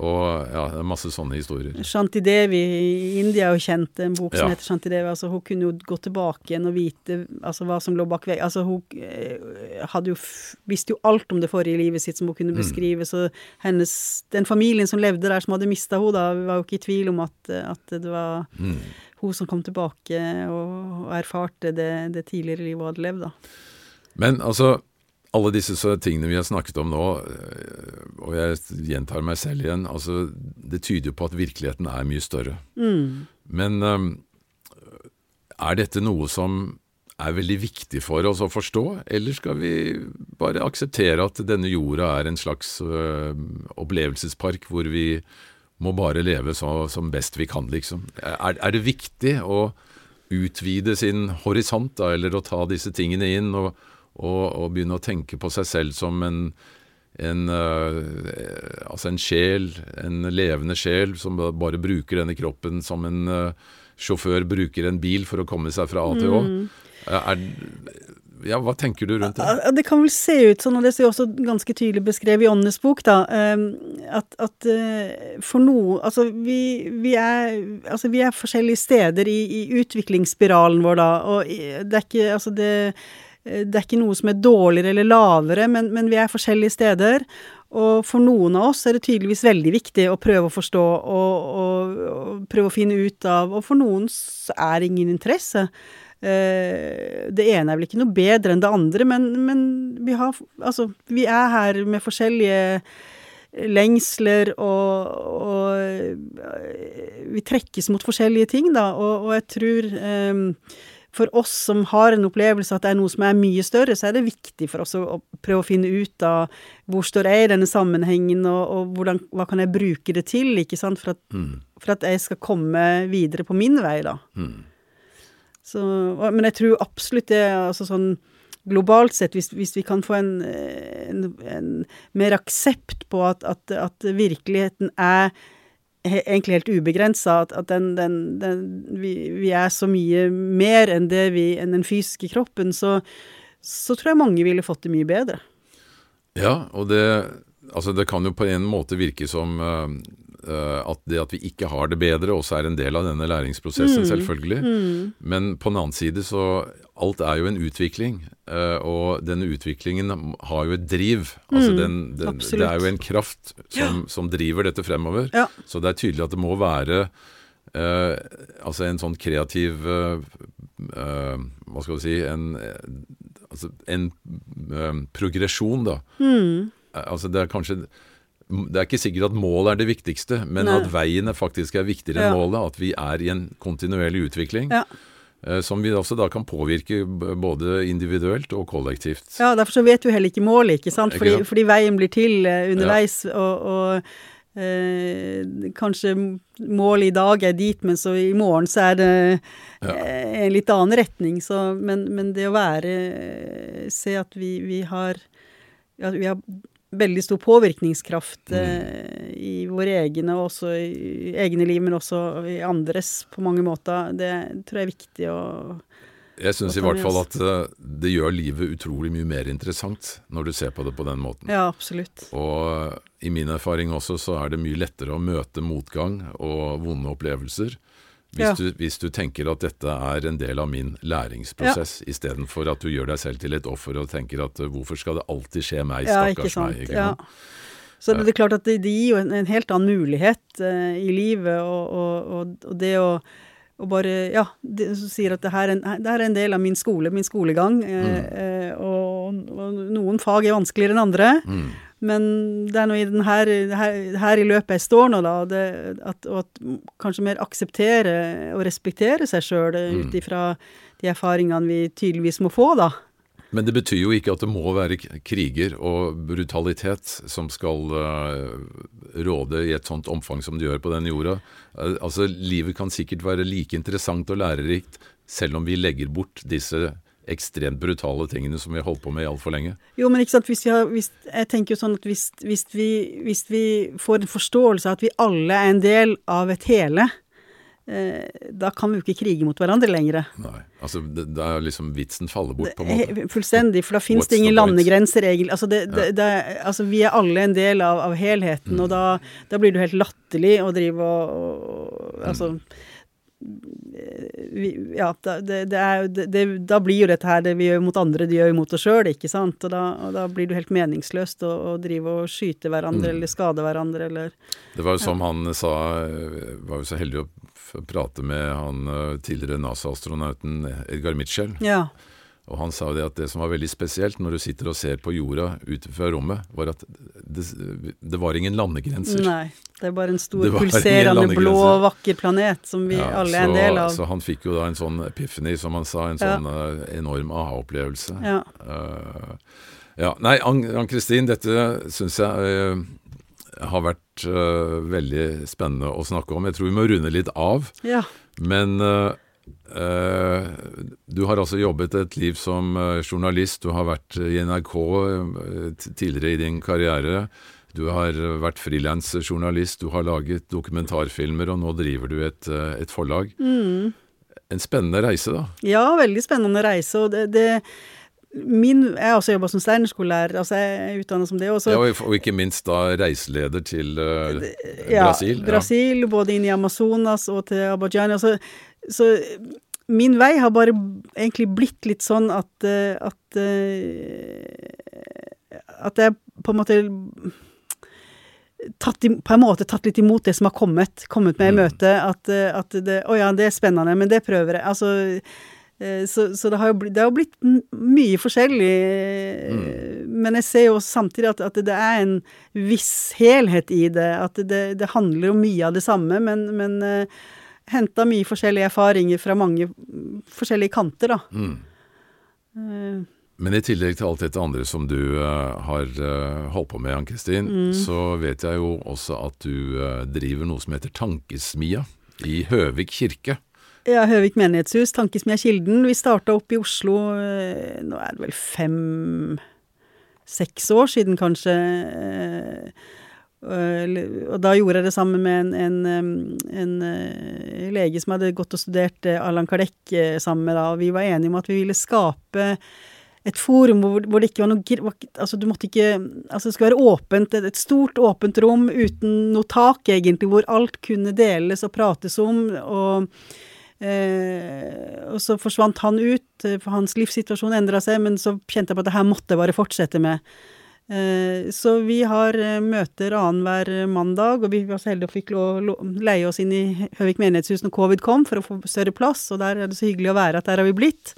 Og ja, det er masse sånne historier. Shantidevi i India er jo kjent, en bok som ja. heter Shantidevi. Altså, hun kunne jo gå tilbake igjen og vite altså, hva som lå bak veggen. Altså, hun eh, jo visste jo alt om det forrige livet sitt som hun kunne mm. beskrive. Mm. Så hennes, den familien som levde der, som hadde mista henne, da, var jo ikke i tvil om at, at det var mm. hun som kom tilbake og, og erfarte det, det tidligere livet hun hadde levd. da. Men altså, alle disse tingene vi har snakket om nå, øh, og jeg gjentar meg selv igjen, altså det tyder jo på at virkeligheten er mye større. Mm. Men um, er dette noe som er veldig viktig for oss å forstå, eller skal vi bare akseptere at denne jorda er en slags uh, opplevelsespark hvor vi må bare leve så, som best vi kan, liksom? Er, er det viktig å utvide sin horisont, da, eller å ta disse tingene inn? og og, og begynne å tenke på seg selv som en, en, uh, altså en sjel, en levende sjel, som bare bruker denne kroppen som en uh, sjåfør bruker en bil for å komme seg fra A til Å. Mm. Er, ja, Hva tenker du rundt det? Det kan vel se ut sånn, og det er også ganske tydelig beskrevet i Åndenes bok, da, ehm, at, at eh, for noe Altså, vi, vi, er, altså, vi er forskjellige steder i, i utviklingsspiralen vår, da, og det er ikke Altså, det Eh, det er ikke noe som er dårligere eller lavere, men, men, vi er forskjellige steder. Og for noen av oss er det tydeligvis veldig viktig å prøve å forstå og, og, og prøve å finne ut av Og for noen er det ingen interesse. Eh, det ene er vel ikke noe bedre enn det andre, men, men vi har Altså, vi er her med forskjellige lengsler, og, og vi trekkes mot forskjellige ting, da, og, jeg tror um, for oss som har en opplevelse at det er noe som er mye større, så er det viktig for oss å, prøve å finne ut av hvor står jeg i denne sammenhengen, og, og hvordan, hva kan jeg bruke det til, ikke sant, for at, mm. for at jeg skal komme videre på min vei, da. Mm. Så, men jeg tror absolutt det, altså sånn globalt sett, hvis, hvis vi kan få en, en, en mer aksept på at, at, at virkeligheten er egentlig helt ubegrensa. At, at den, den, den vi, vi, er så mye mer enn, det vi, enn den fysiske kroppen. Så, så tror jeg mange ville fått det mye bedre. Ja, og det, altså det kan jo på en måte virke som uh, at det at vi ikke har det bedre, også er en del av denne læringsprosessen, mm. selvfølgelig. Mm. Men på den annen side så Alt er jo en utvikling, uh, og denne utviklingen har jo et driv. Altså mm, den, den, det er jo en kraft som, ja. som driver dette fremover. Ja. Så det er tydelig at det må være uh, altså en sånn kreativ Hva skal du si En, altså en progresjon, da. Mm. Altså det er kanskje det er ikke sikkert at målet er det viktigste, men Nei. at veien faktisk er viktigere enn målet. At vi er i en kontinuerlig utvikling. Ja. Eh, som vi også da kan påvirke både individuelt og kollektivt. Ja, derfor så vet du heller ikke målet, ikke sant. Fordi, ikke sant? fordi veien blir til uh, underveis. Ja. og, og Eh, kanskje målet i dag er dit, men så i morgen så er det ja. eh, en litt annen retning. Så, men, men, det å være Se at vi, vi har ja, vi har veldig stor påvirkningskraft mm. eh, i våre egne, også i egne liv, men også i andres på mange måter. Det tror jeg er viktig å, Jeg syns i hvert fall at uh, det gjør livet utrolig mye mer interessant når du ser på det på den måten. Ja, absolutt. Og uh, i min erfaring også så er det mye lettere å møte motgang og vonde opplevelser hvis, ja. du, hvis, du, tenker at dette er en del av min læringsprosess, ja. istedenfor at du gjør deg selv til et offer og tenker at uh, hvorfor skal det alltid skje meg, stakkars ja, meg. Ikke ja. Så det, er klart at det, det gir jo en, en, helt annen mulighet uh, i livet, og, og, og, og det å bare Ja, det, som sier at det her, er en, det her er en del av min skole, min skolegang. Eh, mm. Eh, og, noen fag er vanskeligere enn andre. Mm. Men det er nå i den her, her, her, i løpet jeg står nå, da, det, at, og at kanskje mer akseptere og respektere seg sjøl mm. ut ifra de erfaringene vi tydeligvis må få, da. Men det betyr jo ikke at det må være kriger og brutalitet som skal uh, råde i et sånt omfang som det gjør på denne jorda. Uh, altså, Livet kan sikkert være like interessant og lærerikt selv om vi legger bort disse ekstremt brutale tingene som vi har holdt på med altfor lenge. Jo, men ikke sant, hvis vi har, hvis, jeg tenker jo sånn at hvis, hvis, vi, hvis vi får en forståelse av at vi alle er en del av et hele, Eh, da kan vi jo ikke krige mot hverandre lenger. Nei, altså Da er liksom vitsen faller bort, på en måte. Fullstendig, for da finnes det ingen landegrenser, egentlig. Altså, det, altså, vi er alle en del av, av helheten, mm. og da, da, blir det jo helt latterlig å drive og, og Altså mm vi, ja, det, det er, det, da blir jo dette her det vi gjør mot andre, de gjør jo mot oss sjøl, ikke sant. Og da, og da, blir det helt meningsløst å, å drive og skyte hverandre mm. eller skade hverandre eller Det var jo som ja. han sa, var jo så heldig å prate med han eh, tidligere NASA-astronauten Edgar Mitchell. Ja. Og han sa det at det som var veldig spesielt når du sitter og ser på jorda ut fra rommet, var at det, det, var ingen landegrenser. Nei, det er bare en stor pulserende blå, vakker planet som vi ja, alle er en del av. Så han fikk jo da en sånn epiphany, som han sa, en sånn ja. uh, enorm aha-opplevelse. Ja. Uh, ja. Nei, Ann-Kristin, dette syns jeg uh, har vært veldig spennende å snakke om. Jeg tror vi må runde litt av. Ja. Men Uh, du har altså jobbet et liv som uh, journalist. Du har vært i NRK uh, tidligere i din karriere. Du har vært frilansjournalist, du har laget dokumentarfilmer, og nå driver du et, et forlag. Mm. En spennende reise, da? Ja, veldig spennende reise. og det, det Min, jeg har også jobba som steinerskolelærer, altså jeg er utdanna som det. Også. Ja, og ikke minst da reiseleder til uh, Brasil. Ja, Brasil, ja. både inn i Amazonas og til Abajan. Altså, så min vei har bare egentlig blitt litt sånn at, eh, at eh, At jeg på en måte tatt, på en måte tatt litt imot det som har kommet, kommet med i møtet. At, eh, at det Å ja, det er spennende, men det prøver jeg. Altså så, så, det har jo blitt, det har blitt mye forskjellig. Mm. Men jeg ser jo samtidig at, at, det er en viss helhet i det. At det, det handler om mye av det samme, men, men henta mye forskjellige erfaringer fra mange forskjellige kanter, da. Mm. Uh, men i tillegg til alt dette andre som du uh, har uh, holdt på med, Ann-Kristin, mm. så vet jeg jo også at du driver noe som heter Tankesmia i Høvik kirke. Ja, Høvik menighetshus, Tankesmia Kilden. Vi starta opp i Oslo, nå er det vel fem-seks år siden, kanskje. Og da gjorde jeg det sammen med en, en, en eh, lege som hadde gått og studert eh, Allan Kardec eh, sammen med, da, og vi var enige om at vi ville skape et forum hvor, det ikke var noe Altså, du måtte ikke Altså, det skulle være åpent, et stort, åpent rom uten noe tak, egentlig, hvor alt kunne deles og prates om, og Eh, og så forsvant han ut, for hans livssituasjon endra seg, men så kjente jeg på at det her måtte jeg bare fortsette med. Eh, så vi har eh, møter annenhver mandag, og vi var så heldige og fikk leie oss inn i Høvik menighetshus når covid kom, for å få større plass, og der er det så hyggelig å være at der har vi blitt.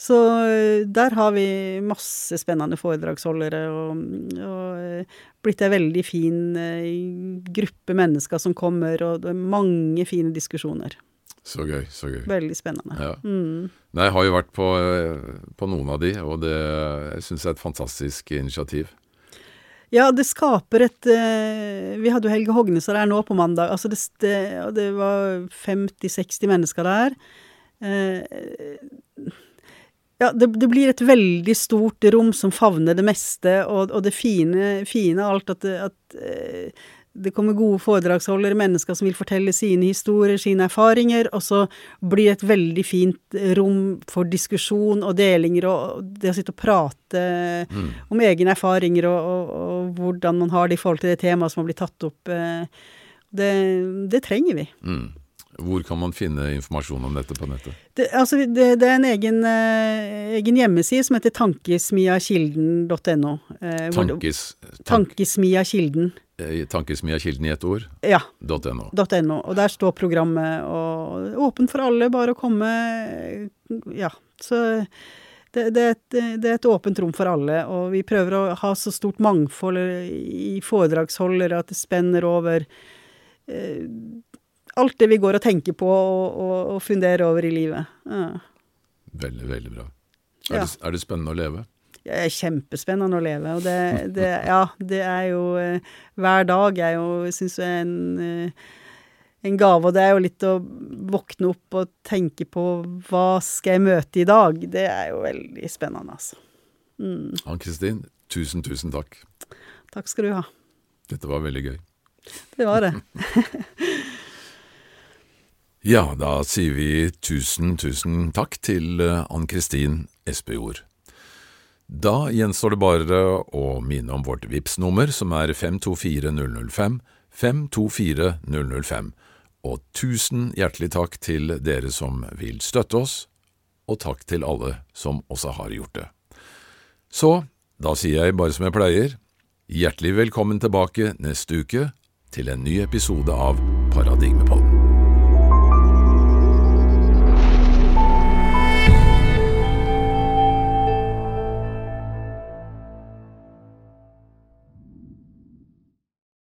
Så eh, der har vi masse spennende foredragsholdere, og, og blitt ei veldig fin gruppe mennesker som kommer, og det er mange fine diskusjoner. Så gøy. så gøy. Veldig spennende. Ja. Mm. Nei, jeg har jo vært på, på noen av de, og det, jeg syns jeg er et fantastisk initiativ. Ja, det skaper et uh, Vi hadde jo Helge Hognesar der nå på mandag. altså Det, det, var 50-60 mennesker der. Uh, ja, det, det, blir et veldig stort rom som favner det meste, og, og det fine, fine alt at, at det kommer gode foredragsholdere, mennesker som vil fortelle sine historier, sine erfaringer, og så blir det et veldig fint rom for diskusjon og delinger, og det å sitte og prate mm. om egne erfaringer og, og, og, hvordan man har det i forhold til det temaet som har blitt tatt opp. Eh, det, det trenger vi. Mm. Hvor kan man finne informasjon om dette på nettet? Det, altså, det, det er en egen, eh, egen, hjemmeside som heter tankesmiakilden.no. Eh, Tankes, tank, tankesmiakilden. Eh, tankesmiakilden i ett ord? Ja. .no. .no. Og der står programmet, og åpent for alle, bare å komme. Ja. Så det, det, er et, det, er et, åpent rom for alle, og vi prøver å ha så stort mangfold i foredragsholdere at det spenner over eh, alt det vi går og tenker på og, og, og funderer over i livet. Ja. Veldig, veldig bra. Er, ja. det, er, det, spennende å leve? Det er kjempespennende å leve. Og det, det ja, det er jo eh, Hver dag er jo, syns jeg, en, eh, en gave. Og det er jo litt å våkne opp og tenke på hva skal jeg møte i dag. Det er jo veldig spennende, altså. Mm. Ann-Kristin, tusen, tusen takk. Takk skal du ha. Dette var veldig gøy. Det var det. Ja, da sier vi tusen, tusen takk til eh, Ann-Kristin Espejord. Da gjenstår det bare å minne om vårt vips nummer som er 524005, 524005, og tusen hjertelig takk til dere som vil støtte oss, og takk til alle som også har gjort det. Så, da sier jeg bare som jeg pleier, hjertelig velkommen tilbake neste uke til en ny episode av Paradigmepodden.